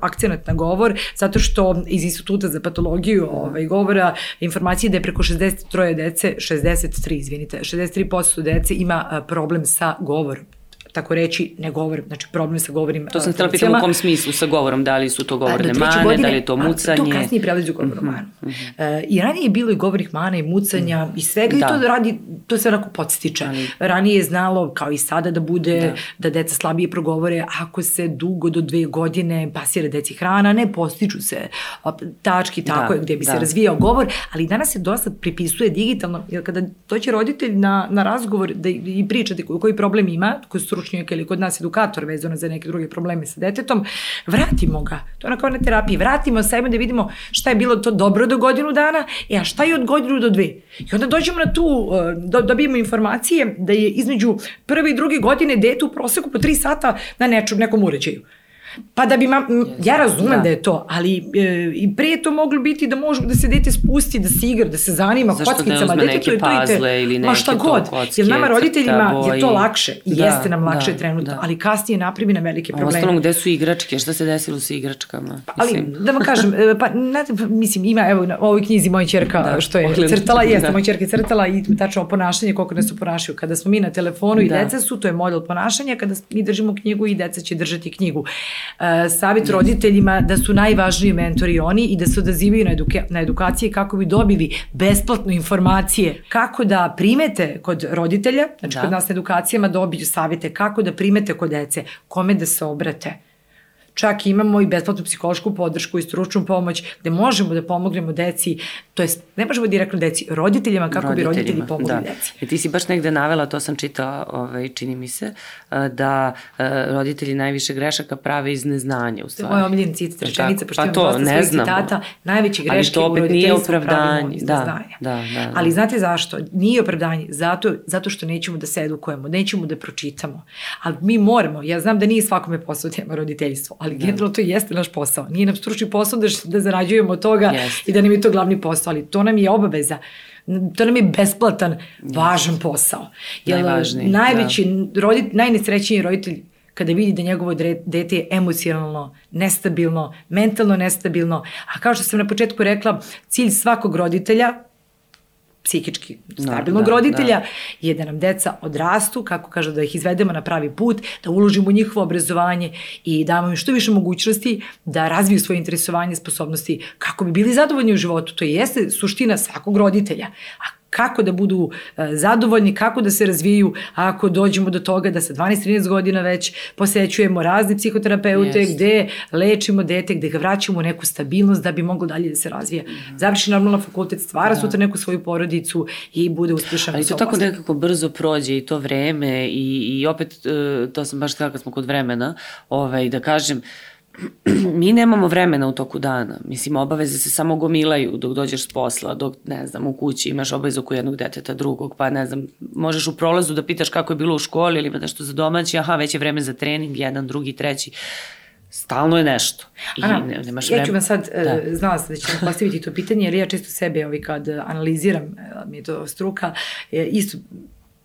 akcenat na govor, zato što iz instituta za patologiju ovaj, govora informacije da je preko 63 dece, 63, izvinite, 63% dece ima problem sa govorom tako reći, ne govorim, znači problem sa govorim To sam htjela pitam u kom smislu sa govorom, da li su to govorne mane, godine, da li je to mucanje? To kasnije prelazi u govornu mm -hmm, manu. Mm -hmm. uh, I ranije je bilo i govornih mana i mucanja mm -hmm. i svega da. i to radi, to se onako podstiče. Ali... Ranije je znalo, kao i sada, da bude, da, da deca slabije progovore, ako se dugo do dve godine pasira deci hrana, ne postiču se tački tako da, gde bi da. se razvijao govor, ali danas se dosta pripisuje digitalno, jer kada doće roditelj na, na razgovor da i pričate koji problem ima, koji su stručnjak ili kod nas edukator vezano za neke druge probleme sa detetom, vratimo ga. To je na kao na terapiji. Vratimo se, ajmo da vidimo šta je bilo to dobro do godinu dana, e a šta je od godinu do dve. I onda dođemo na tu, uh, do, dobijemo informacije da je između prve i druge godine dete u proseku po tri sata na nečom, nekom uređaju. Pa da bi, ma, ja razumem da. da je to, ali e, i pre to moglo biti da može da se dete spusti, da se igra, da se zanima Zašto kockicama. Dete to je to i te, ili ma šta god. Kocke, Jer nama roditeljima crta, je to lakše i da, jeste nam lakše da, trenutno, da. ali kasnije napravi na velike probleme. Ostalom, gde su igračke? Šta se desilo sa igračkama? Pa, ali, da vam kažem, [LAUGHS] e, pa, ne, mislim, ima, evo, u ovoj knjizi moja čerka, da, što je pogledam. crtala, jeste, da. moja čerka je crtala i tačno ponašanje, koliko nas su ponašaju. Kada smo mi na telefonu i da. deca su, to je model ponašanja, kada mi držimo knjigu i deca će držati knjigu. Savjet roditeljima da su najvažniji mentori oni i da se odazivaju na, eduke, na edukacije kako bi dobili besplatno informacije kako da primete kod roditelja, znači da. kod nas na edukacijama dobiju savjete kako da primete kod dece, kome da se obrate Čak imamo i besplatnu psihološku podršku i stručnu pomoć gde možemo da pomognemo deci, to jest ne možemo direktno deci, roditeljima kako roditeljima, bi roditelji pomogli da. deci. I ti si baš negde navela, to sam čitala, ovaj, čini mi se, da roditelji najviše grešaka prave iz neznanja u stvari. To je moja omiljena cita, rečenica, pošto pa to, ne znamo. citata, najveće greške u roditeljstvu pravimo iz da, neznanja. Da, da, da. Ali znate zašto? Nije opravdanje, zato, zato što nećemo da se edukujemo, nećemo da pročitamo. Ali mi moramo, ja znam da nije svakome posao tema roditeljstvo, ali da. generalno to jeste naš posao. Nije nam stručni posao da, da zarađujemo od toga yes. i da nam je to glavni posao, ali to nam je obaveza to nam je besplatan, važan posao. Jer Najvažniji, najveći, da. rodit, najnesrećniji roditelj kada vidi da njegovo dete je emocionalno nestabilno, mentalno nestabilno, a kao što sam na početku rekla, cilj svakog roditelja psihički stabilnog da, da, roditelja da. je da nam deca odrastu, kako kažu da ih izvedemo na pravi put, da uložimo u njihovo obrazovanje i damo im što više mogućnosti da razviju svoje interesovanje, sposobnosti, kako bi bili zadovoljni u životu. To jeste suština svakog roditelja. A kako da budu e, zadovoljni, kako da se razviju ako dođemo do toga da sa 12-13 godina već posećujemo razne psihoterapeute yes. gde lečimo dete, gde ga vraćamo u neku stabilnost da bi moglo dalje da se razvija. Mm. Završi normalno fakultet, stvara da. sutra neku svoju porodicu i bude uspešan. Ali to tako nekako brzo prođe i to vreme i, i opet e, to sam baš htjela kad smo kod vremena, ovaj, da kažem, uh, [CLEARS THROAT] mi nemamo vremena u toku dana. Mislim, obaveze se samo gomilaju dok dođeš s posla, dok, ne znam, u kući imaš obavezu oko jednog deteta, drugog, pa ne znam, možeš u prolazu da pitaš kako je bilo u školi ili ima nešto za domaći, aha, već je vreme za trening, jedan, drugi, treći. Stalno je nešto. I Ana, ne, nemaš ja ću vam sad, da. Uh, znala sam da ću vam postaviti to pitanje, jer ja često sebe, ovi, kad analiziram, uh, mi je to struka, je, isto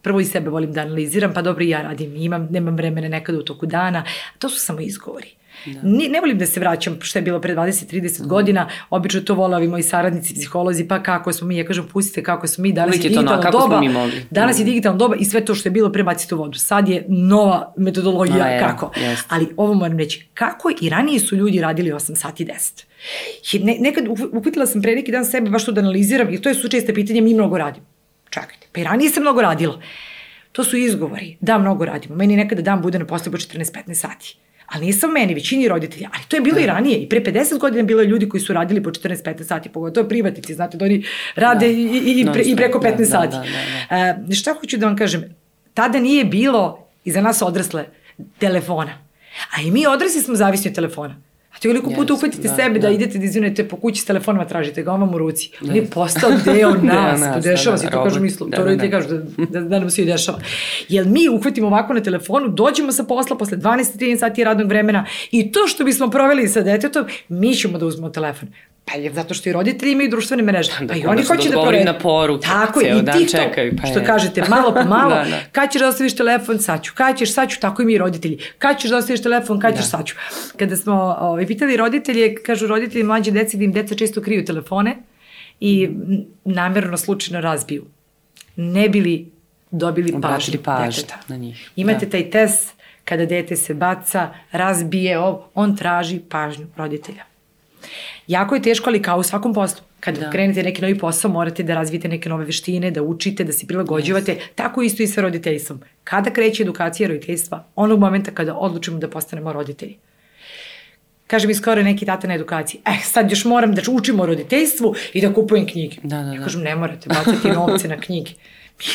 prvo i sebe volim da analiziram, pa dobro i ja radim, imam, nemam vremena nekada u toku dana, to su samo izgovori. Da. Ne, ne volim da se vraćam što je bilo pre 20-30 mm. godina, obično to vole ovi moji saradnici, psiholozi, pa kako smo mi, ja kažem pustite kako smo mi, danas Uvijek je digitalna to, doba, danas mm. je digitalna doba i sve to što je bilo prebacite u vodu. Sad je nova metodologija A, je, kako. Jest. Ali ovo moram reći, kako i ranije su ljudi radili 8 sati 10. Ne, nekad upitila sam pre neki dan sebe baš to da analiziram, jer to je su česte pitanje, mi mnogo radimo. Čekajte, pa i ranije sam mnogo radila. To su izgovori. Da, mnogo radimo. Meni nekada dan bude na posle po 14-15 sati ali nisam meni, većini roditelja, ali to je bilo da. i ranije. I pre 50 godina bilo je ljudi koji su radili po 14-15 sati, pogotovo privatnici, znate da oni rade da. i, i, i, pre, i preko 15 da, da, sati. Da, da, da. Uh, šta hoću da vam kažem, tada nije bilo iza nas odrasle telefona. A i mi odrasli smo zavisni od telefona. A ti koliko puta uhvatite da, sebe da, da idete da izvinete po kući s telefonima tražite ga, on u ruci. On je postao deo [LAUGHS] nas, nas to dešava da, se, to kažu mislu, da, to roditelji da, kažu da, da, da nam se i dešava. Jel mi uhvatimo ovako na telefonu, dođemo sa posla posle 12-13 sati radnog vremena i to što bismo proveli sa detetom, mi ćemo da uzmemo telefon. Pa je zato što i roditelji imaju društvene mreže. Da, pa i oni hoće da, da na poruke. Tako je, i ti čekaju, pa što je. kažete, malo po malo, da, da. kad ćeš da ostaviš telefon, sad ću, kad ćeš, sad ću, tako i mi roditelji. Kad ćeš da ostaviš telefon, kad ćeš, da. sad ću. Kada smo ovaj, pitali roditelje, kažu roditelji mlađe deci da im deca često kriju telefone i namerno slučajno razbiju. Ne bili dobili pažnju deteta. na njih. Imate da. taj test kada dete se baca, razbije, on traži pažnju roditelja. Jako je teško, ali kao u svakom poslu. Kada da. krenete neki novi posao, morate da razvijete neke nove veštine, da učite, da se prilagođavate. Yes. Tako isto i sa roditeljstvom. Kada kreće edukacija roditeljstva? Onog momenta kada odlučimo da postanemo roditelji. Kaže mi skoro neki tata na edukaciji, eh, sad još moram da učimo o roditeljstvu i da kupujem knjige. Da, da, da. Ja kažem, ne morate bacati novce na knjige.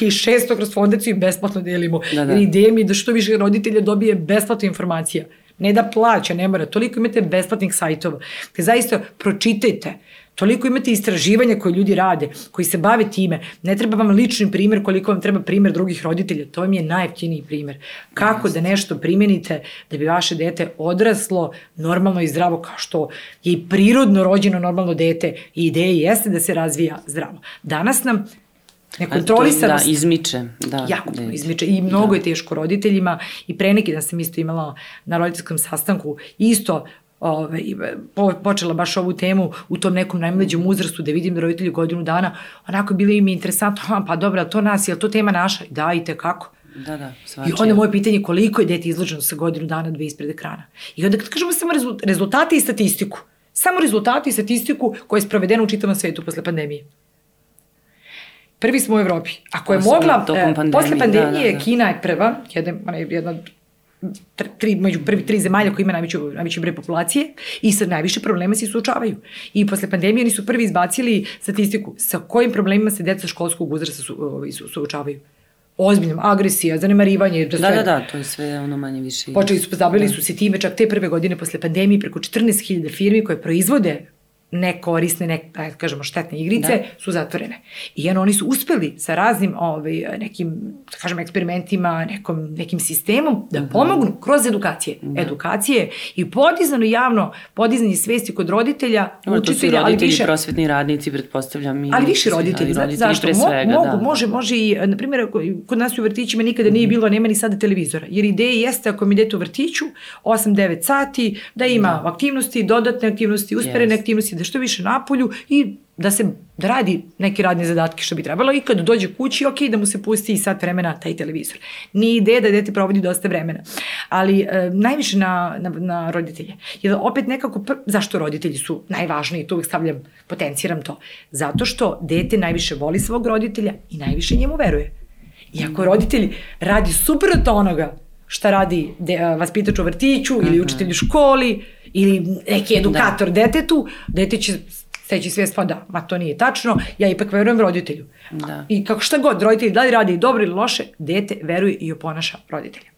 Mi šesto kroz fondaciju besplatno delimo. Da, da. Jer ideja mi je da što više roditelja dobije besplatna informacija. Ne da plaća, ne mora. Toliko imate besplatnih sajtova. Te zaista pročitajte. Toliko imate istraživanja koje ljudi rade, koji se bave time. Ne treba vam lični primer koliko vam treba primer drugih roditelja. To vam je najjeftiniji primer. Kako da nešto primenite da bi vaše dete odraslo normalno i zdravo kao što je i prirodno rođeno normalno dete i ideja jeste da se razvija zdravo. Danas nam Nekontrolisanost. Da, izmiče. Da, jako da, izmiče. I mnogo da. je teško roditeljima. I pre neki dan sam isto imala na roditeljskom sastanku isto ovaj, po, počela baš ovu temu u tom nekom najmlađem uzrastu da vidim da roditelji godinu dana onako bili im interesantno, pa dobra, to nas, je to tema naša? Da, i te kako. Da, da, I svačije. onda moje pitanje je koliko je dete izloženo sa godinu dana, dve ispred ekrana. I onda kad kažemo samo rezu- rezultate i statistiku, samo rezultate i statistiku koja je sprovedena u čitavom svetu posle pandemije. Prvi smo u Evropi. Ako je Posebno mogla, e, pandemije, posle pandemije da, da, da. Kina je prva, jedna, jedna od tr- tri, među prvi tri zemalja koji ima najveći, najveći broj populacije i sa najviše problema se suočavaju. I posle pandemije oni su prvi izbacili statistiku sa kojim problemima se deca školskog uzrasta su, ovaj, su, suočavaju. Ozbiljnom, agresija, zanemarivanje, da, Da, sve- da, da, to je sve ono manje više. Počeli su, pozabavili su se time čak te prve godine posle pandemije preko 14.000 firmi koje proizvode nekorisne, ne, da kažemo, štetne igrice, da. su zatvorene. I jedno, oni su uspeli sa raznim ovaj, nekim, da kažem, eksperimentima, nekom, nekim sistemom da pomognu kroz edukacije. Da. Edukacije i podizano javno, podizanje svesti kod roditelja, Dobro, i učitelja, ali roditelji, više, prosvetni radnici, pretpostavljam. I Ali više roditelji, roditelji zašto? pre Mo, svega, mogu, da, Mhm. može, može i, na primjer, kod nas u vrtićima nikada nije bilo, nema ni sada televizora. Jer ideja jeste ako mi dete u vrtiću 8-9 sati, da ima aktivnosti, dodatne aktivnosti, usporene Yes. aktivnosti, da što više napolju i da se da radi neke radne zadatke što bi trebalo i kad dođe kući, ok, da mu se pusti i sat vremena taj televizor. Nije ideja da dete provodi dosta vremena, ali e, najviše na, na, na roditelje. Jer opet nekako, pr... zašto roditelji su najvažniji, to uvek stavljam, potenciram to. Zato što dete najviše voli svog roditelja i najviše njemu veruje. I ako roditelj radi suprotno onoga šta radi de, a, vaspitač u vrtiću ili učitelj u školi ili neki edukator da. detetu, dete će steći svest, pa da, ma to nije tačno, ja ipak verujem roditelju. Da. I kako šta god, roditelj da li radi dobro ili loše, dete veruje i oponaša roditelja.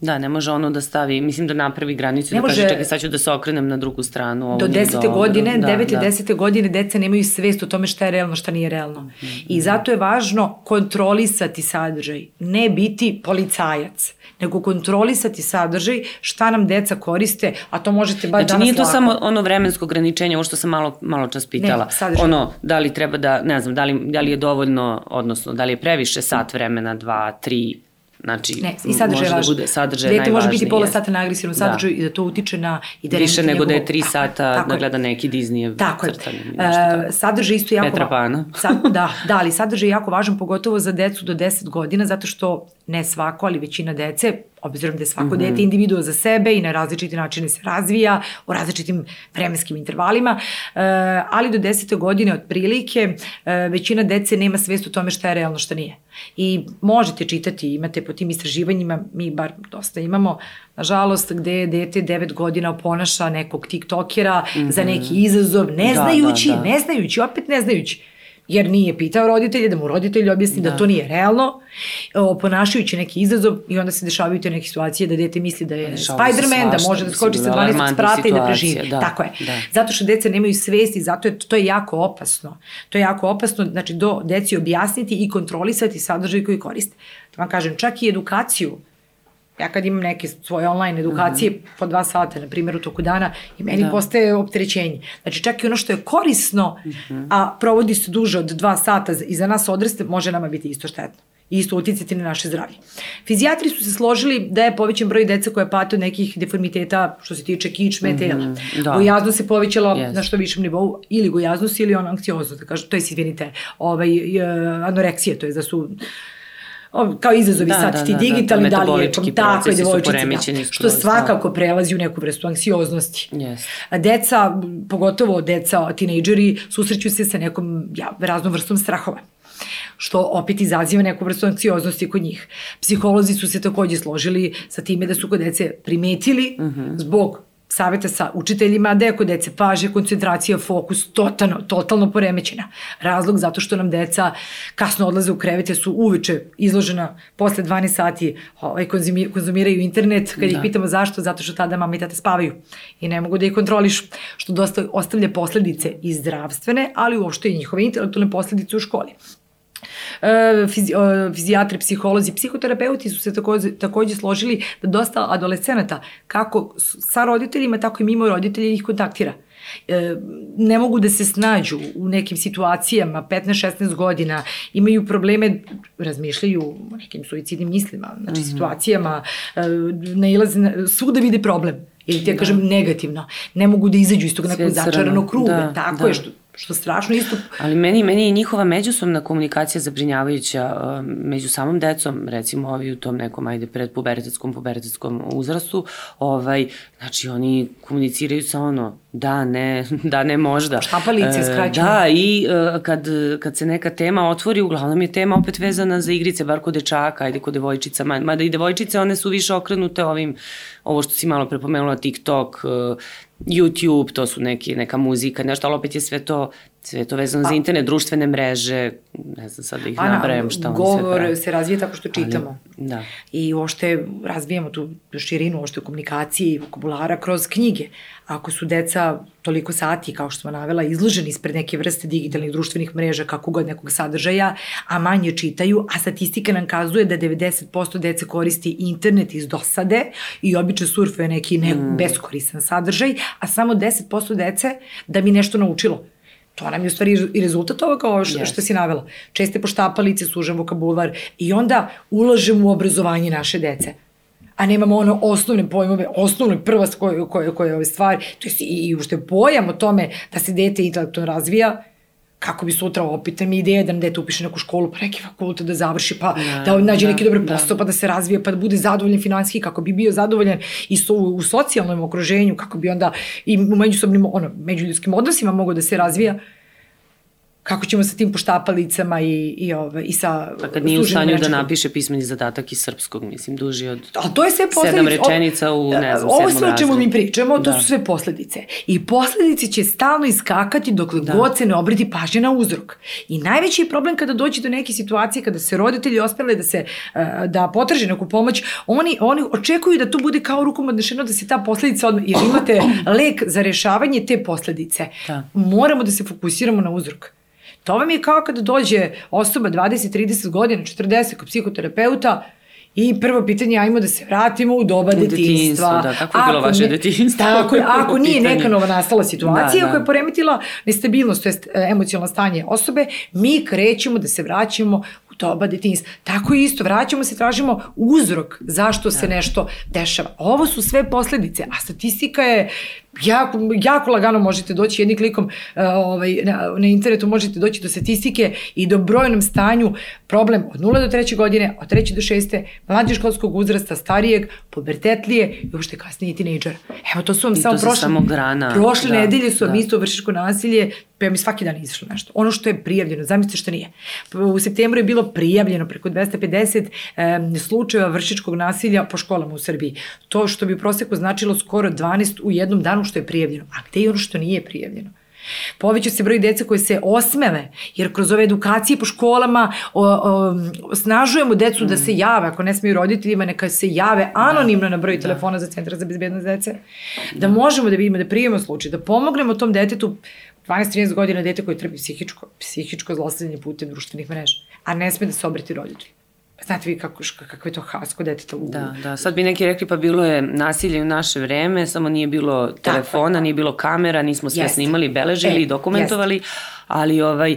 Da, ne može ono da stavi, mislim da napravi granicu Ne da kaže može- čekaj sad ću da se okrenem na drugu stranu. ovo Do nije desete dobro. godine, da, devete, da. desete godine deca nemaju svest o tome šta je realno, šta nije realno. Mhm, I zato je važno kontrolisati sadržaj, ne biti policajac, nego kontrolisati sadržaj, šta nam deca koriste, a to možete bar Znači danas nije to lako. samo ono vremensko ograničenje, ovo što sam malo, malo čas pitala. Ne, sadržaj. ono, da li treba da, ne znam, da li, da li je dovoljno, odnosno, da li je previše sat vremena, dva, tri, znači, Ne, i sadržaj je može da važan. bude sadržaj Dete može biti pola sata na agresivnom Da. sadržaju i da to utiče na... I da Više nego da je tri Tako je, sata tako da je. gleda neki Disneyjev Tako je. crtani ili nešto tako. E, sadržaj isto jako... Petra Pana. Sad, [LAUGHS] da, da, ali sadržaj je jako važan, pogotovo za decu do 10 godina, zato što ne svako, ali većina dece, obzirom da je svako mm Mhm. -hmm. dete individua za sebe i na različiti načine se razvija, u različitim vremenskim intervalima, e, ali do 10. godine otprilike e, većina dece nema svest o tome šta je realno, šta nije. I možete čitati, imate po tim istraživanjima, mi bar dosta imamo, nažalost, gde dete 9 godina oponaša nekog tiktokera mm -hmm. za neki izazov, ne Da, znajući, da, da. ne znajući, opet ne znajući jer nije pitao roditelje, da mu roditelj objasni da, da to nije realno, oponašajući neki izazov i onda se dešavaju te neke situacije da dete misli da je se Spider-Man, da može da skoči sa 12 alarmantne sprata i da preživi. da, Tako je. da. Zato što deca nemaju svesti, zato je to je jako opasno. To je jako opasno, znači do deci objasniti i kontrolisati sadržaj koji koriste. Da vam kažem, čak i edukaciju Ja kad imam neke svoje online edukacije mm -hmm. po dva sata, na primjer, u toku dana, i meni da. postaje opterećenje. Znači, čak i ono što je korisno, mm -hmm. a provodi se duže od dva sata i za nas odraste, može nama biti isto štetno i isto uticati na naše zdravlje. Fizijatri su se složili da je povećan broj dece koje pate od nekih deformiteta što se tiče kičme, mm -hmm. tela. Da. Gojaznost se povećala yes. na što višem nivou, ili gojaznost ili ono anksioznost, da kažem, to je, izvinite, ovaj, anoreksija, to je da su kao izazovi da, sad da, ti da, digitalni, da, da, li je tako je devojčica, da, što svakako prelazi u neku vrstu anksioznosti. Yes. A deca, pogotovo deca, tinejdžeri, susreću se sa nekom ja, raznom vrstom strahova što opet izaziva neku vrstu anksioznosti kod njih. Psiholozi su se takođe složili sa time da su kod dece primetili uh -huh. zbog saveta sa učiteljima, da je kod dece paže, koncentracija, fokus totalno, totalno poremećena. Razlog zato što nam deca kasno odlaze u krevete su uveče izložena posle 12 sati ovaj, konzumi, konzumiraju internet. Kad da. ih pitamo zašto, zato što tada mama i tata spavaju i ne mogu da ih kontrolišu. Što dosta ostavlja posledice i zdravstvene, ali uopšte i njihove intelektualne posledice u školi. E, fizi, e, fizijatri, psiholozi, psihoterapeuti su se takođe, takođe složili da dosta adolescenata, kako sa roditeljima, tako i mimo roditelja ih kontaktira. E, ne mogu da se snađu u nekim situacijama, 15-16 godina, imaju probleme, razmišljaju o nekim suicidnim mislima, znači mm -hmm. situacijama, nailaze, na, svuda vide problem ili ti ja da. kažem negativno, ne mogu da izađu iz tog nekog začaranog kruga, da, tako da. je što što strašno isto. Ali meni, meni je njihova međusobna komunikacija zabrinjavajuća uh, među samom decom, recimo ovi u tom nekom, ajde, predpubertetskom, pubertetskom uzrastu, ovaj, znači oni komuniciraju sa ono, da, ne, [LAUGHS] da, ne, možda. Štapalice, skraćeno. Da, i uh, kad, kad se neka tema otvori, uglavnom je tema opet vezana za igrice, bar kod dečaka, ajde kod devojčica, mada i devojčice, one su više okrenute ovim, ovo što si malo prepomenula, TikTok, uh, YouTube, to su neki, neka muzika, nešto, ali opet je sve to, sve to vezano pa, za internet, društvene mreže, ne znam sad da ih nabrajem šta oni sve Govor se razvije tako što čitamo. Ali, da. I ošte razvijamo tu širinu, ošte komunikacije i vokabulara kroz knjige. Ako su deca toliko sati, kao što smo navela, izloženi ispred neke vrste digitalnih društvenih mreža, kako god nekog sadržaja, a manje čitaju, a statistika nam kazuje da 90% dece koristi internet iz dosade i obično surfuje neki ne, mm. beskorisan sadržaj, a samo 10% dece da bi nešto naučilo. To nam je u stvari i rezultat ovoga ovo što, yes. što si navela. Česte poštapalice, sužan vokabular i onda ulažemo u obrazovanje naše dece a nemamo ono osnovne pojmove, osnovne prva koje, koje, koje ove stvari, to je i, i ušte pojam o tome da se dete intelektualno razvija, kako bi sutra opet mi ideja da dete upiše neku školu, pa neki fakultet da završi, pa da, da nađe da, neki dobar posao, da. pa da se razvije, pa da bude zadovoljan finanski, kako bi bio zadovoljan i so, u socijalnom okruženju, kako bi onda i u međusobnim, ono, međuljudskim odnosima mogo da se razvija kako ćemo sa tim poštapalicama i, i, ove, i sa... Pa kad nije u stanju da napiše pismeni zadatak iz srpskog, mislim, duži od A to je sve posledice. sedam rečenica u, ne znam, Ovo sve o čemu mi pričamo, to da. su sve posledice. I posledice će stalno iskakati dokle da. god se ne obridi pažnja na uzrok. I najveći je problem kada dođe do neke situacije, kada se roditelji ospele da se da potraže neku pomoć, oni, oni očekuju da to bude kao rukom odnešeno, da se ta posledica odmah, jer imate lek za rešavanje te posledice. Da. Moramo da se fokusiramo na uzrok. To vam je kao kada dođe osoba 20-30 godina, 40 kod psihoterapeuta, I prvo pitanje, ajmo da se vratimo u doba u detinjstva. Da, kako je bilo ako vaše detinjstvo? Tako je, [LAUGHS] ako nije pitanje. neka nova nastala situacija da, da. koja je poremetila nestabilnost, to je emocionalno stanje osobe, mi krećemo da se vraćamo u doba detinjstva. Tako i isto, vraćamo se, tražimo uzrok zašto da. se nešto dešava. Ovo su sve posledice, a statistika je jako, jako lagano možete doći jednim klikom uh, ovaj, na, na internetu možete doći do statistike i do brojnom stanju problem od 0 do 3. godine, od 3. do 6. mlađe školskog uzrasta, starijeg, pubertetlije i uopšte kasnije tinejdžer. Evo to su vam I samo prošle, samo grana. prošle da, nedelje su vam da. isto vršiško nasilje, pa mi svaki dan izašlo nešto. Ono što je prijavljeno, zamislite što nije. U septembru je bilo prijavljeno preko 250 e, slučajeva vršičkog nasilja po školama u Srbiji. To što bi u proseku značilo skoro 12 u jednom danu što je prijavljeno. A gde je ono što nije prijavljeno? Poveća se broj deca koje se osmele, jer kroz ove edukacije po školama o, o, osnažujemo decu mm. da se jave, ako ne smiju roditeljima, neka se jave anonimno na broj da. telefona za Centar za bezbednost dece, da možemo da vidimo, da prijemo slučaj, da pomognemo tom detetu 12-13 godina dete koje trpi psihičko, psihičko zlostavljanje putem društvenih mreža, a ne sme da se obrati roditelju. Znate vi kako, kako je to haos kod deteta u... Da, da. Sad bi neki rekli pa bilo je nasilje u naše vreme, samo nije bilo telefona, Tako, nije bilo kamera, nismo sve Jeste. snimali, beležili, e, dokumentovali, jeste. ali ovaj,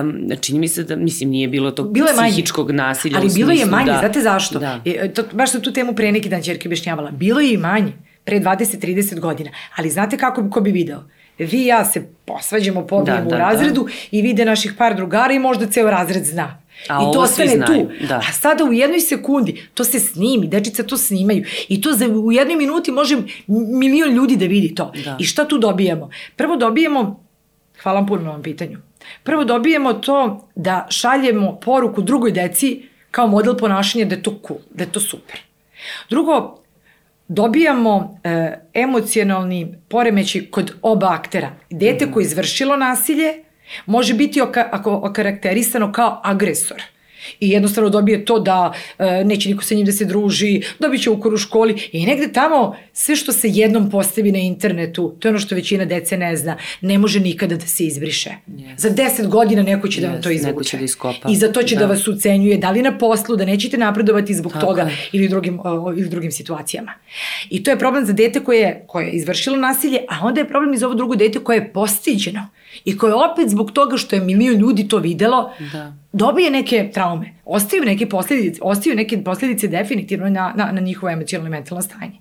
um, čini mi se da, mislim, nije bilo tog bilo je psihičkog manje. nasilja. Ali bilo je manje, da, znate zašto? Da. E, to, baš sam tu temu pre neki dan čerke objašnjavala. Bilo je i manje, pre 20-30 godina. Ali znate kako ko bi video? Vi i ja se posvađamo, pobijemo da, da, u razredu da. i vide naših par drugara i možda ceo razred zna. A I to ostane tu. Da. A sada u jednoj sekundi to se snimi, dečica to snimaju. I to za, u jednoj minuti može milion ljudi da vidi to. Da. I šta tu dobijemo? Prvo dobijemo, hvala vam puno na ovom pitanju, prvo dobijemo to da šaljemo poruku drugoj deci kao model ponašanja da je to cool, da je to super. Drugo, dobijamo e, emocionalni poremeći kod oba aktera. Dete mm. koje je izvršilo nasilje, Može biti oka, ako okarakterisano kao agresor i jednostavno dobije to da e, neće niko sa njim da se druži, dobit će ukor u školi i negde tamo sve što se jednom postavi na internetu, to je ono što većina dece ne zna, ne može nikada da se izbriše. Yes. Za deset godina neko će yes, da vam to izvuče. Da iskopa. I za to će da. da vas ucenjuje, da li na poslu, da nećete napredovati zbog Tako toga ili drugim, o, ili drugim situacijama. I to je problem za dete koje, koje je izvršilo nasilje, a onda je problem i za ovo drugo dete koje je postiđeno i koje opet zbog toga što je milion ljudi to videlo, da dobije neke traume, ostaju neke posledice, ostaju neke posledice definitivno na, na, na njihovo emocionalno i mentalno stanje.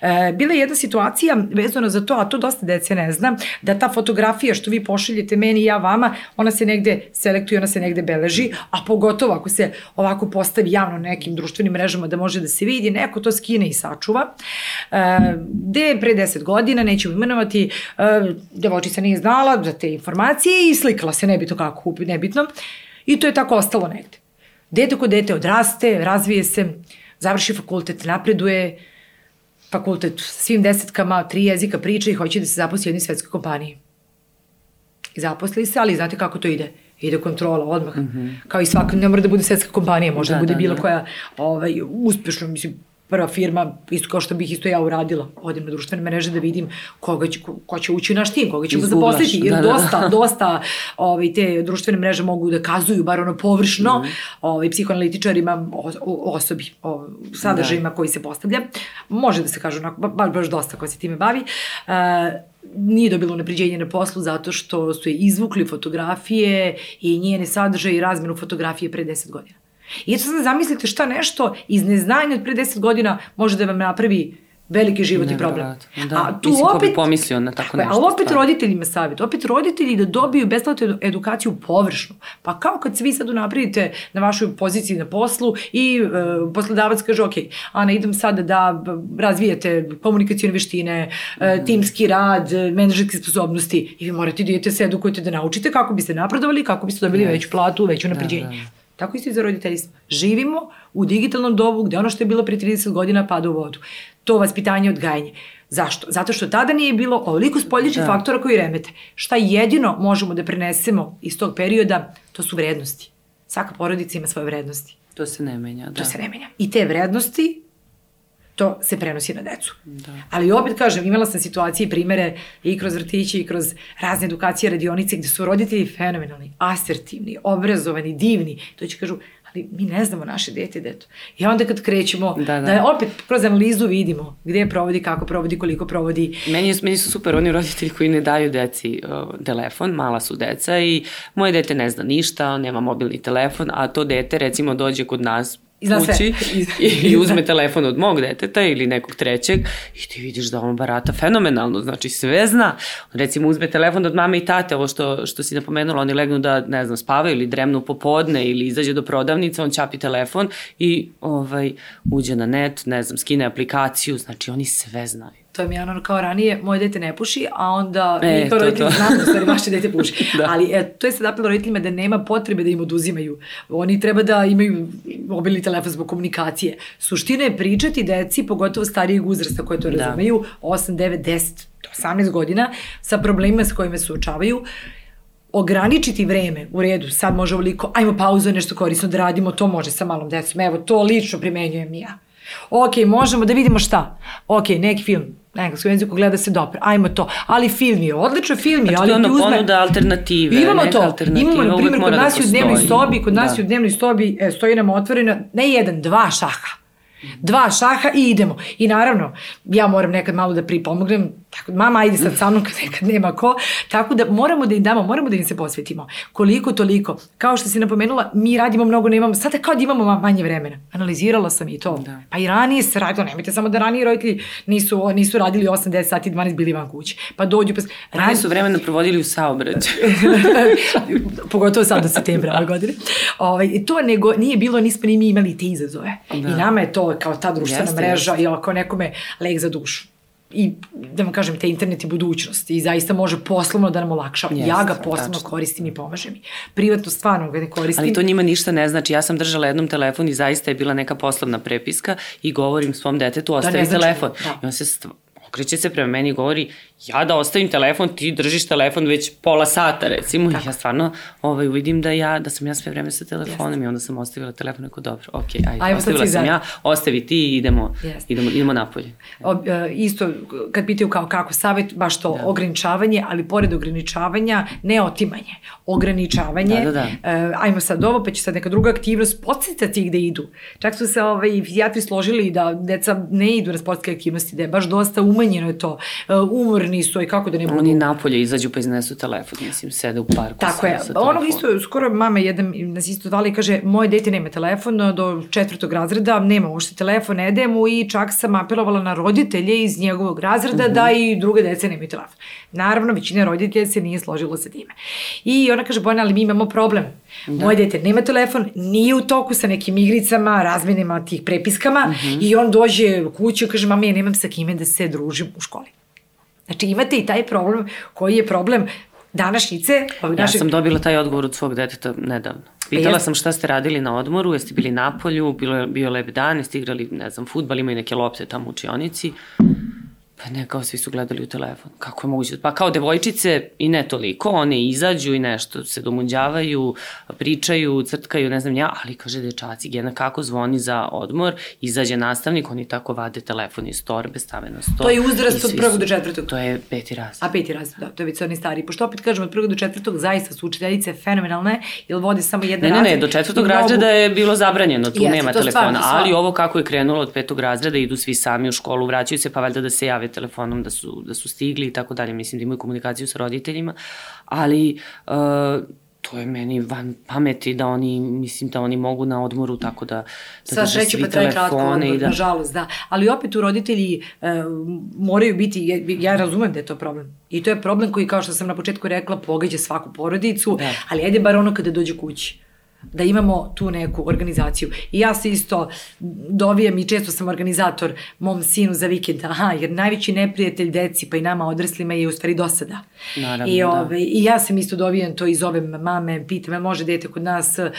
E, bila je jedna situacija vezana za to, a to dosta dece ne zna, da ta fotografija što vi pošaljete meni i ja vama, ona se negde selektuje, ona se negde beleži, a pogotovo ako se ovako postavi javno na nekim društvenim mrežama da može da se vidi, neko to skine i sačuva. E, gde pre 10 godina, nećemo imenovati, e, devojčica nije znala za te informacije i slikala se, nebitno kako, nebitno. I to je tako ostalo negde. Dete ko dete odraste, razvije se, završi fakultet, napreduje, fakultet sa svim desetkama, tri jezika priča i hoće da se zaposli u jednoj svetskoj kompaniji. I zaposli se, ali znate kako to ide? Ide kontrola odmah. Mm -hmm. Kao i svaka, ne mora da bude svetska kompanija, možda da, da bude da, bilo da. koja ovaj, uspešno, mislim, prva firma, isto kao što bih isto ja uradila, odim na društvene mreže da vidim koga će, ko, će ući u naš tim, koga ćemo zaposliti, jer da, da, dosta, da. [LAUGHS] dosta ovaj, te društvene mreže mogu da kazuju, bar ono površno, mm. ovaj, psihoanalitičarima, osobi, o, sadržajima da. koji se postavlja. Može da se kaže onako, baš, baš dosta ko se time bavi. Uh, nije dobilo napriđenje na poslu zato što su je izvukli fotografije i njene sadržaje i razmenu fotografije pre 10 godina. I eto sad zamislite šta nešto iz neznanja od pre 10 godina može da vam napravi veliki životni problem. Da. A tu Mislim, opet, ko bi pomislio na tako nešto. Ali opet stvar. roditeljima savjet, opet roditelji da dobiju besplatnu edukaciju površnu. Pa kao kad se vi sad napravite na vašoj poziciji na poslu i e, poslodavac kaže, ok, Ana, idem sad da razvijete komunikacijone veštine, e, mm. timski rad, menedžerske sposobnosti i vi morate da idete se edukujete da naučite kako biste napredovali, kako biste dobili yes. veću platu, veću napređenje. Da, da. Tako isto i za roditeljstvo. Živimo u digitalnom dobu gde ono što je bilo pre 30 godina pada u vodu. To vaspitanje odgajanje. Zašto? Zato što tada nije bilo ovoliko spoljičnih da. faktora koji remete. Šta jedino možemo da prenesemo iz tog perioda, to su vrednosti. Svaka porodica ima svoje vrednosti. To se ne menja, da. To se ne menja. I te vrednosti to se prenosi na decu. Da. Ali opet kažem, imala sam situacije i primere i kroz vrtiće i kroz razne edukacije, radionice gde su roditelji fenomenalni, asertivni, obrazovani, divni. To će kažu, ali mi ne znamo naše dete deto. I onda kad krećemo, da, da. da opet kroz analizu vidimo gde provodi, kako provodi, koliko provodi. Meni, je, meni su super oni roditelji koji ne daju deci uh, telefon, mala su deca i moje dete ne zna ništa, nema mobilni telefon, a to dete recimo dođe kod nas kući i, i uzme telefon od mog deteta ili nekog trećeg i ti vidiš da on barata fenomenalno, znači sve zna. Recimo uzme telefon od mame i tate, ovo što, što si napomenula, oni legnu da, ne znam, spavaju ili dremnu popodne ili izađe do prodavnice, on ćapi telefon i ovaj, uđe na net, ne znam, skine aplikaciju, znači oni sve znaju to je mi ono kao ranije, moje dete ne puši, a onda e, mi kao roditelji znamo da stvari vaše dete puši. [LAUGHS] da. Ali e, to je sad apelo roditeljima da nema potrebe da im oduzimaju. Oni treba da imaju mobilni telefon zbog komunikacije. Suština je pričati deci, pogotovo starijeg uzrasta koje to da. razumeju, 8, 9, 10, 18 godina, sa problemima s kojima se učavaju, ograničiti vreme, u redu, sad može ovoliko, ajmo pauzu, nešto korisno da radimo, to može sa malom decom, evo, to lično primenjujem ja. Ok, možemo da vidimo šta. Ok, neki film, na engleskom jeziku gleda se dobro, ajmo to. Ali film je odličan film je, znači, ali ti uzme... ponuda alternative. Imamo to, alternative, imamo, na primjer, kod da nas da u dnevnoj sobi, kod nas da. u dnevnoj sobi e, stoji nam otvorena, ne jedan, dva šaha. Dva šaha i idemo. I naravno, ja moram nekad malo da pripomognem, tako, mama ajde sad sa mnom kad nekad nema ko, tako da moramo da im damo, moramo da im se posvetimo. Koliko toliko, kao što si napomenula, mi radimo mnogo, nemamo, sada kao da imamo manje vremena. Analizirala sam i to. Da. Pa i ranije se radilo, nemojte samo da ranije roditelji nisu, nisu radili 8, 10 sati, 12 bili van kuće. Pa dođu, pa... Ranije su vremena provodili u saobraćaju. [LAUGHS] Pogotovo sad do septembra ove godine. Ovaj, to nego nije bilo, nismo ni mi imali te izazove. Da. I nama je to kao ta društvena jeste, mreža i ako nekome leg za dušu i da vam kažem te internet i budućnost i zaista može poslovno da nam olakšava. Yes, ja ga poslovno tačno. koristim i pomaže mi. Privatno stvarno ga ne koristim. Ali to njima ništa ne znači. Ja sam držala jednom telefon i zaista je bila neka poslovna prepiska i govorim svom detetu ostavi da znači, telefon. Da. I on se okreće se prema meni i govori ja da ostavim telefon, ti držiš telefon već pola sata recimo Tako. i ja stvarno ovaj, uvidim da ja, da sam ja sve vreme sa telefonom Jeste. i onda sam ostavila telefon neko dobro, ok, ajde, ajde ostavila sam ja, ostavi ti i idemo, Jeste. idemo, idemo napolje. O, uh, isto, kad pitaju kao kako savjet, baš to da. ograničavanje, ali pored ograničavanja, ne otimanje, ograničavanje, da, da, da. Uh, ajmo sad ovo, pa će sad neka druga aktivnost, podsjetati gde idu. Čak su se ovaj, fizijatri složili da deca ne idu na sportske aktivnosti, da je baš dosta umanje umanjeno je to, e, umorni su i kako da ne budu. Oni napolje izađu pa iznesu telefon, mislim, sede u parku. Tako je. Ono isto, skoro mama jedan nas isto dala i kaže, moje dete nema telefon do četvrtog razreda, nema uopšte telefon, ne mu i čak sam apelovala na roditelje iz njegovog razreda mm -hmm. da i druge dece nemaju telefon. Naravno, većina roditelja se nije složila sa time. I ona kaže, Bojana, ali mi imamo problem. Da. Moje dete nema telefon, nije u toku sa nekim igricama, razmenima tih prepiskama mm -hmm. i on dođe kuću i kaže, mama, ja nemam sa kime da se družim u školi. Znači imate i taj problem koji je problem današnjice. Ovih ja našeg... sam dobila taj odgovor od svog deteta nedavno. Pitala sam šta ste radili na odmoru, jeste bili na polju, bilo, bio lep dan, jeste igrali, ne znam, futbal, imaju neke lopte tamo u učionici. Pa ne, kao svi su gledali u telefon. Kako je moguće? Pa kao devojčice i ne toliko, one izađu i nešto se domunđavaju, pričaju, crtkaju, ne znam ja, ali kaže dečaci, jedna kako zvoni za odmor, izađe nastavnik, oni tako vade telefon iz torbe, stave na sto. To je uzrast od prvog do četvrtog. To je peti razred. A peti razred, da, to je već oni stari. Pošto opet kažem, od prvog do četvrtog zaista su učiteljice fenomenalne, jer vode samo jedan razred. Ne, ne, ne, do četvrtog razreda je bilo zabranjeno, tu nema telefona, ali ovo kako je krenulo od petog razreda, idu svi sami u školu, vraćaju se, pa valjda da se jave telefonom da su, da su stigli i tako dalje. Mislim da imaju komunikaciju sa roditeljima, ali uh, to je meni van pameti da oni, mislim da oni mogu na odmoru tako da, da Sa sreće pa traje kratko odmor, da... nažalost, da. Ali opet tu roditelji e, moraju biti, ja, ja razumem da je to problem. I to je problem koji, kao što sam na početku rekla, pogađa svaku porodicu, da. ali ajde bar ono kada dođe kući da imamo tu neku organizaciju. I ja se isto dovijem i često sam organizator mom sinu za vikend, aha, jer najveći neprijatelj deci pa i nama odraslima je u stvari dosada. Naravno, I, da. ove, I ja sam isto dovijem to iz ove mame, pitam, može dete kod nas e,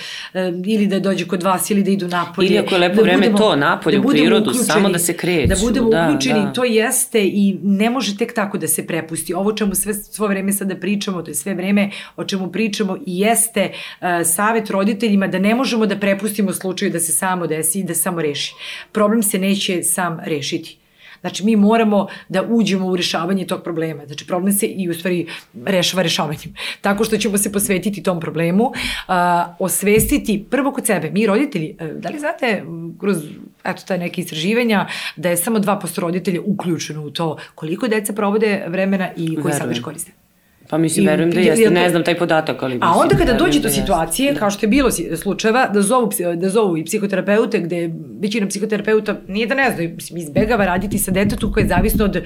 ili da dođe kod vas ili da idu napolje. Ili ako je lepo da vreme budemo, to, napolje, da u prirodu, samo da se kreću. Da budemo da, uključeni, da. to jeste i ne može tek tako da se prepusti. Ovo čemu sve svo vreme sada pričamo, to je sve vreme o čemu pričamo i jeste uh, savet roditelja roditeljima da ne možemo da prepustimo slučaju da se samo desi i da samo reši. Problem se neće sam rešiti. Znači, mi moramo da uđemo u rešavanje tog problema. Znači, problem se i u stvari rešava rešavanjem. [LAUGHS] Tako što ćemo se posvetiti tom problemu, a, osvestiti prvo kod sebe. Mi roditelji, e, da li znate kroz eto, taj neke istraživanja, da je samo 2% roditelja uključeno u to koliko deca provode vremena i koji sad već koriste. Pa mislim, verujem da jeste, ne znam taj podatak, ali mislim. A onda kada dođe do da situacije, da. kao što je bilo slučajeva, da zovu, da zovu i psihoterapeute, gde većina psihoterapeuta nije da ne zna, mislim, izbegava raditi sa detetu koje je zavisno od uh,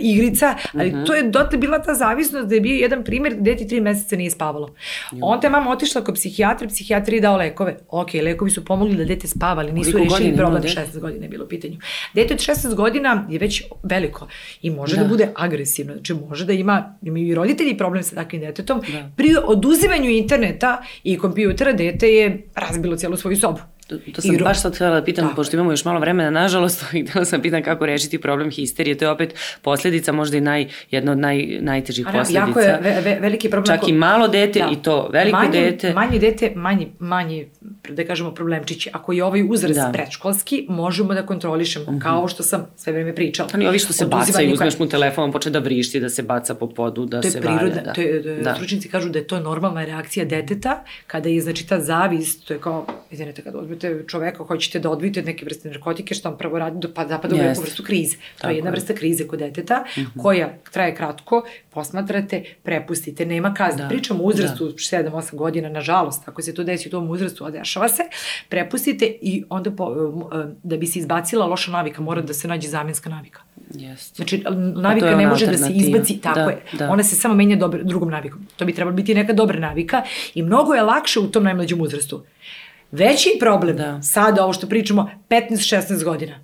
igrica, ali uh mhm. -huh. to je dotle bila ta zavisnost da je bio jedan primjer gde deti tri meseca nije spavalo. Jo. Onda je mama otišla kod psihijatra, psihijatra je dao lekove. Ok, lekovi su pomogli da dete spava, ali nisu Koliko rešili problem. 16 godina je bilo u pitanju. Dete od 16 godina je već veliko i može da, da bude agresivno. Znači može da ima, ima i roditelji problem sa takvim detetom. Da. Pri oduzimanju interneta i kompjutera dete je razbilo cijelu svoju sobu. To, sam baš sad htjela da pitam, Tako. pošto imamo još malo vremena, nažalost, i [LAUGHS] htjela sam pitan kako rešiti problem histerije. To je opet posledica, možda i naj, jedna od naj, najtežih Ana, posledica. Jako je ve, ve, veliki problem. Čak ko... i malo dete da. i to veliko manji, dete. Manji dete, manji, manji, da kažemo, problemčići. Ako je ovaj uzrast da. predškolski, možemo da kontrolišemo, mm -hmm. kao što sam sve vreme pričala. Ali ovi što se bacaju, uzmeš mu telefon, počne da vrišti, da se baca po podu, da to se priroda, valja. Da. To je, da. Stručnici kažu da je to normalna reakcija deteta, kada je, znači, ta zavist, to je kao, izvinite, kada uzmete čoveka hoćete da odvojite neke vrste narkotike, što vam prvo radi, pa zapada u neku vrstu krize. To je jedna vrsta krize kod deteta, mm -hmm. koja traje kratko, posmatrate, prepustite, nema kazne. Da. Pričamo o uzrastu da. 7-8 godina, nažalost, ako se to desi u tom uzrastu, odešava se, prepustite i onda po, da bi se izbacila loša navika, mora da se nađe zamjenska navika. Yes. Znači, navika ne može da se izbaci, tako da, je. Da. Ona se samo menja dobre, drugom navikom. To bi trebalo biti neka dobra navika i mnogo je lakše u tom najmlađem uzrastu. Veći problem, da. sada ovo što pričamo, 15-16 godina,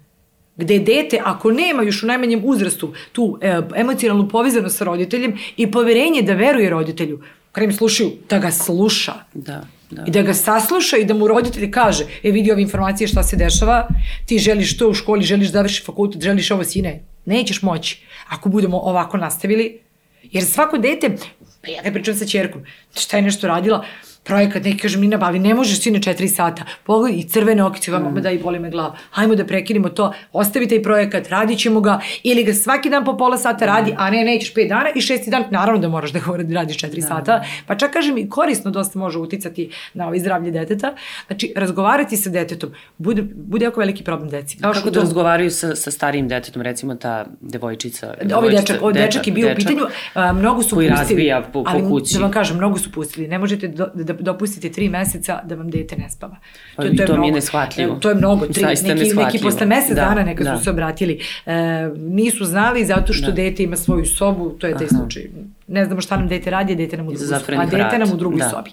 gde dete, ako nema još u najmanjem uzrastu tu e, emocionalnu povezanost sa roditeljem i poverenje da veruje roditelju, im slušaju, da ga sluša. Da. Da. I da ga sasluša i da mu roditelj kaže, e vidi ove informacije šta se dešava, ti želiš to u školi, želiš da završi fakultet, želiš ovo sine, nećeš moći ako budemo ovako nastavili. Jer svako dete, pa ja kad pričam sa čerkom, šta je nešto radila, projekat, neki kažem, Nina, ali ne možeš sine četiri sata, pogledaj i crvene okice, vam mm. da i boli me glava, hajmo da prekinimo to, ostavi taj projekat, radit ćemo ga, ili ga svaki dan po pola sata radi, a ne, nećeš pet dana i šesti dan, naravno da moraš da ga radiš četiri da. sata, pa čak kažem i korisno dosta može uticati na ovaj zdravlje deteta, znači razgovarati sa detetom, bude, bude jako veliki problem deci. Kao Kako da razgovaraju sa, sa starijim detetom, recimo ta devojčica? devojčica ovaj dečak, ovaj dečak, dečak je bio dečak, u pitanju, a, mnogo su koji pustili. razbija po, po ali, kući. Da vam kažem, mnogo su pustili. Ne možete da dopustite tri meseca da vam dete ne spava. To, to, to, je to mnogo, mi je neshvatljivo. To je mnogo. Tri, neki, neki posle mesec da, dana neka da. su se obratili. E, nisu znali zato što da. dete ima svoju sobu, to je taj Aha. slučaj ne znamo šta nam dete radi, a dete nam u drugoj sobi. A dete nam u drugoj da, sobi.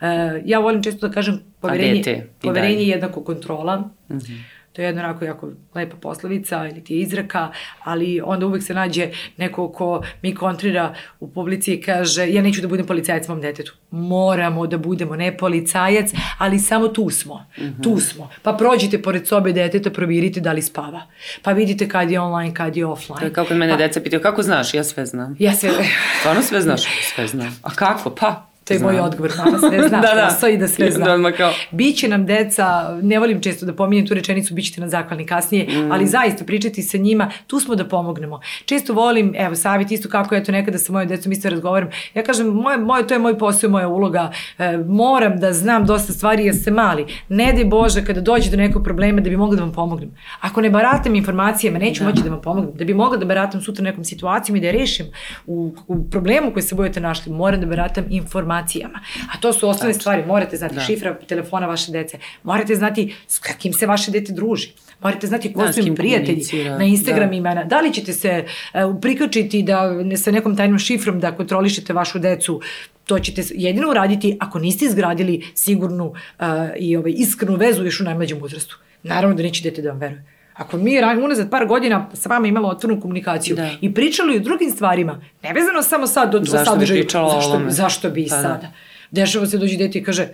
Da. Uh, ja volim često da kažem poverenje, dete, poverenje je jednako kontrola. Mhm. -huh. To je jedna onako jako lepa poslovica ili ti je izraka, ali onda uvek se nađe neko ko mi kontrira u publici i kaže ja neću da budem policajac mom detetu. Moramo da budemo ne policajac, ali samo tu smo. Mm -hmm. Tu smo. Pa prođite pored sobe deteta, provjerite da li spava. Pa vidite kad je online, kad je offline. To je kao kad mene pa, deca pitaju kako znaš, ja sve znam. Ja sve... [LAUGHS] Stvarno sve znaš? [LAUGHS] Sve znam. A kako? Pa, To je Znam. moj odgovor, mama sve zna, [LAUGHS] da, da. posao i da sve zna. Da, kao... Biće nam deca, ne volim često da pominjem tu rečenicu, bit ćete na zakvalni kasnije, mm. ali zaista pričati sa njima, tu smo da pomognemo. Često volim, evo, savjet isto kako ja to nekada sa mojom decom isto razgovaram, ja kažem, moje, moje, to je moj posao, moja uloga, e, moram da znam dosta stvari jer ste mali. Ne daj Bože kada dođe do nekog problema da bi mogla da vam pomognem. Ako ne baratam informacijama, neću da. moći da vam pomognem. Da bi mogla da baratam sutra nekom situacijom i da je rešim u, u problemu koji se budete našli, moram da baratam informacijama informacijama. A to su osnovne stvari. Morate znati da. šifra telefona vaše dece. Morate znati s kakim se vaše dete druži. Morate znati ko da, su im prijatelji na Instagram da. imena. Da li ćete se uh, prikačiti da ne, sa nekom tajnom šifrom da kontrolišete vašu decu to ćete jedino uraditi ako niste izgradili sigurnu uh, i ovaj, iskrenu vezu još u najmlađem uzrastu. Naravno da neće dete da vam veruje. Ako mi unazad par godina sa vama imalo otvornu komunikaciju da. i pričali o drugim stvarima, nevezano samo sad do, zašto sadržaju, zašto, zašto bi pa, da. sada? Da. Dešava se dođe dete i kaže,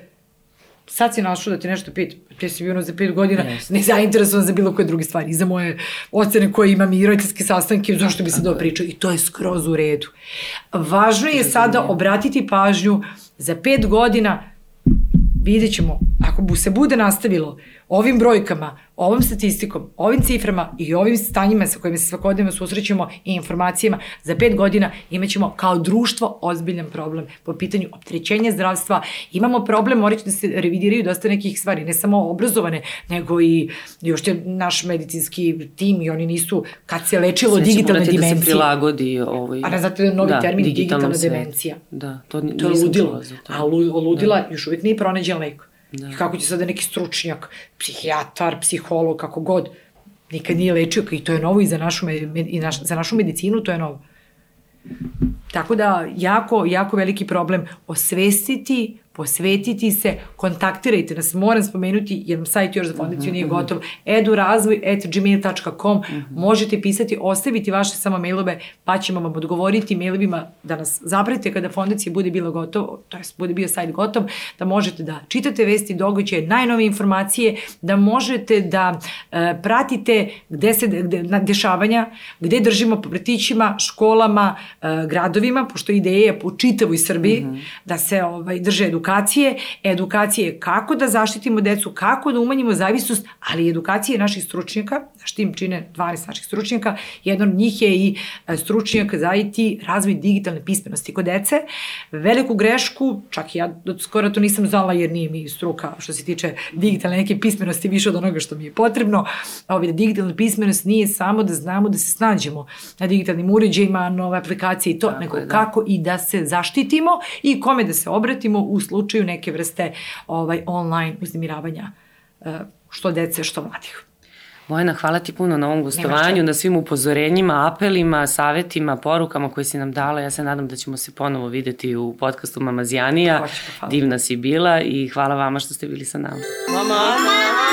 sad si našao da ti nešto pita, ti si bio za pet godina, yes. ne zainteresovan za bilo koje druge stvari, i za moje ocene koje imam i roditeljske sastanke, zašto bi se to pričao i to je skroz u redu. Važno je sada obratiti pažnju za pet godina, vidjet ćemo, ako se bude nastavilo ovim brojkama, ovom statistikom, ovim ciframa i ovim stanjima sa kojima se svakodnevno susrećemo i informacijama, za pet godina imaćemo kao društvo ozbiljan problem po pitanju optrećenja zdravstva. Imamo problem, morat da se revidiraju dosta nekih stvari, ne samo obrazovane, nego i još je naš medicinski tim i oni nisu, kad se lečilo Sve digitalne dimencije. da se prilagodi ovaj... A ne znate da novi da, termin digitalna sve. demencija. Da, to, to je ludilo. A ludila da. još uvijek nije pronađen lek. Da. I kako će sada neki stručnjak, psihijatar, psiholog, kako god, nikad nije lečio i to je novo i za našu, i naš, za našu medicinu to je novo. Tako da, jako, jako veliki problem osvestiti posvetiti se, kontaktirajte nas, moram spomenuti, jer sajt još za fondaciju nije mhm, mhm. gotov, edurazvoj.gmail.com, mm -hmm. možete pisati, ostaviti vaše samo mailove, pa ćemo vam odgovoriti mailovima da nas zapratite kada fondacija bude bila gotov, to je bude bio sajt gotov, da možete da čitate vesti, događaje, najnove informacije, da možete da e, pratite gde se gde, na, dešavanja, gde držimo po vrtićima, školama, e, gradovima, pošto ideja je po čitavoj Srbiji, mm -hmm. da se ovaj, drže edukacije edukacije, edukacije kako da zaštitimo decu, kako da umanjimo zavisnost, ali edukacije naših stručnjaka, naš tim čine 12 naših stručnjaka, jedan od njih je i e, stručnjak za IT razvoj digitalne pismenosti kod dece. Veliku grešku, čak i ja skoro to nisam znala jer nije mi struka što se tiče digitalne neke pismenosti više od onoga što mi je potrebno. Ovi, da digitalna pismenost nije samo da znamo da se snađemo na digitalnim uređajima, nove aplikacije i to, Tako nego je, da. kako i da se zaštitimo i kome da se obratimo u slučaju neke vrste ovaj, online uznemiravanja eh, što dece, što mladih. Bojana, hvala ti puno na ovom gostovanju, na svim upozorenjima, apelima, savetima, porukama koje si nam dala. Ja se nadam da ćemo se ponovo videti u podcastu Mama Zjanija. Divna si bila i hvala vama što ste bili sa nama. Mama! Mama!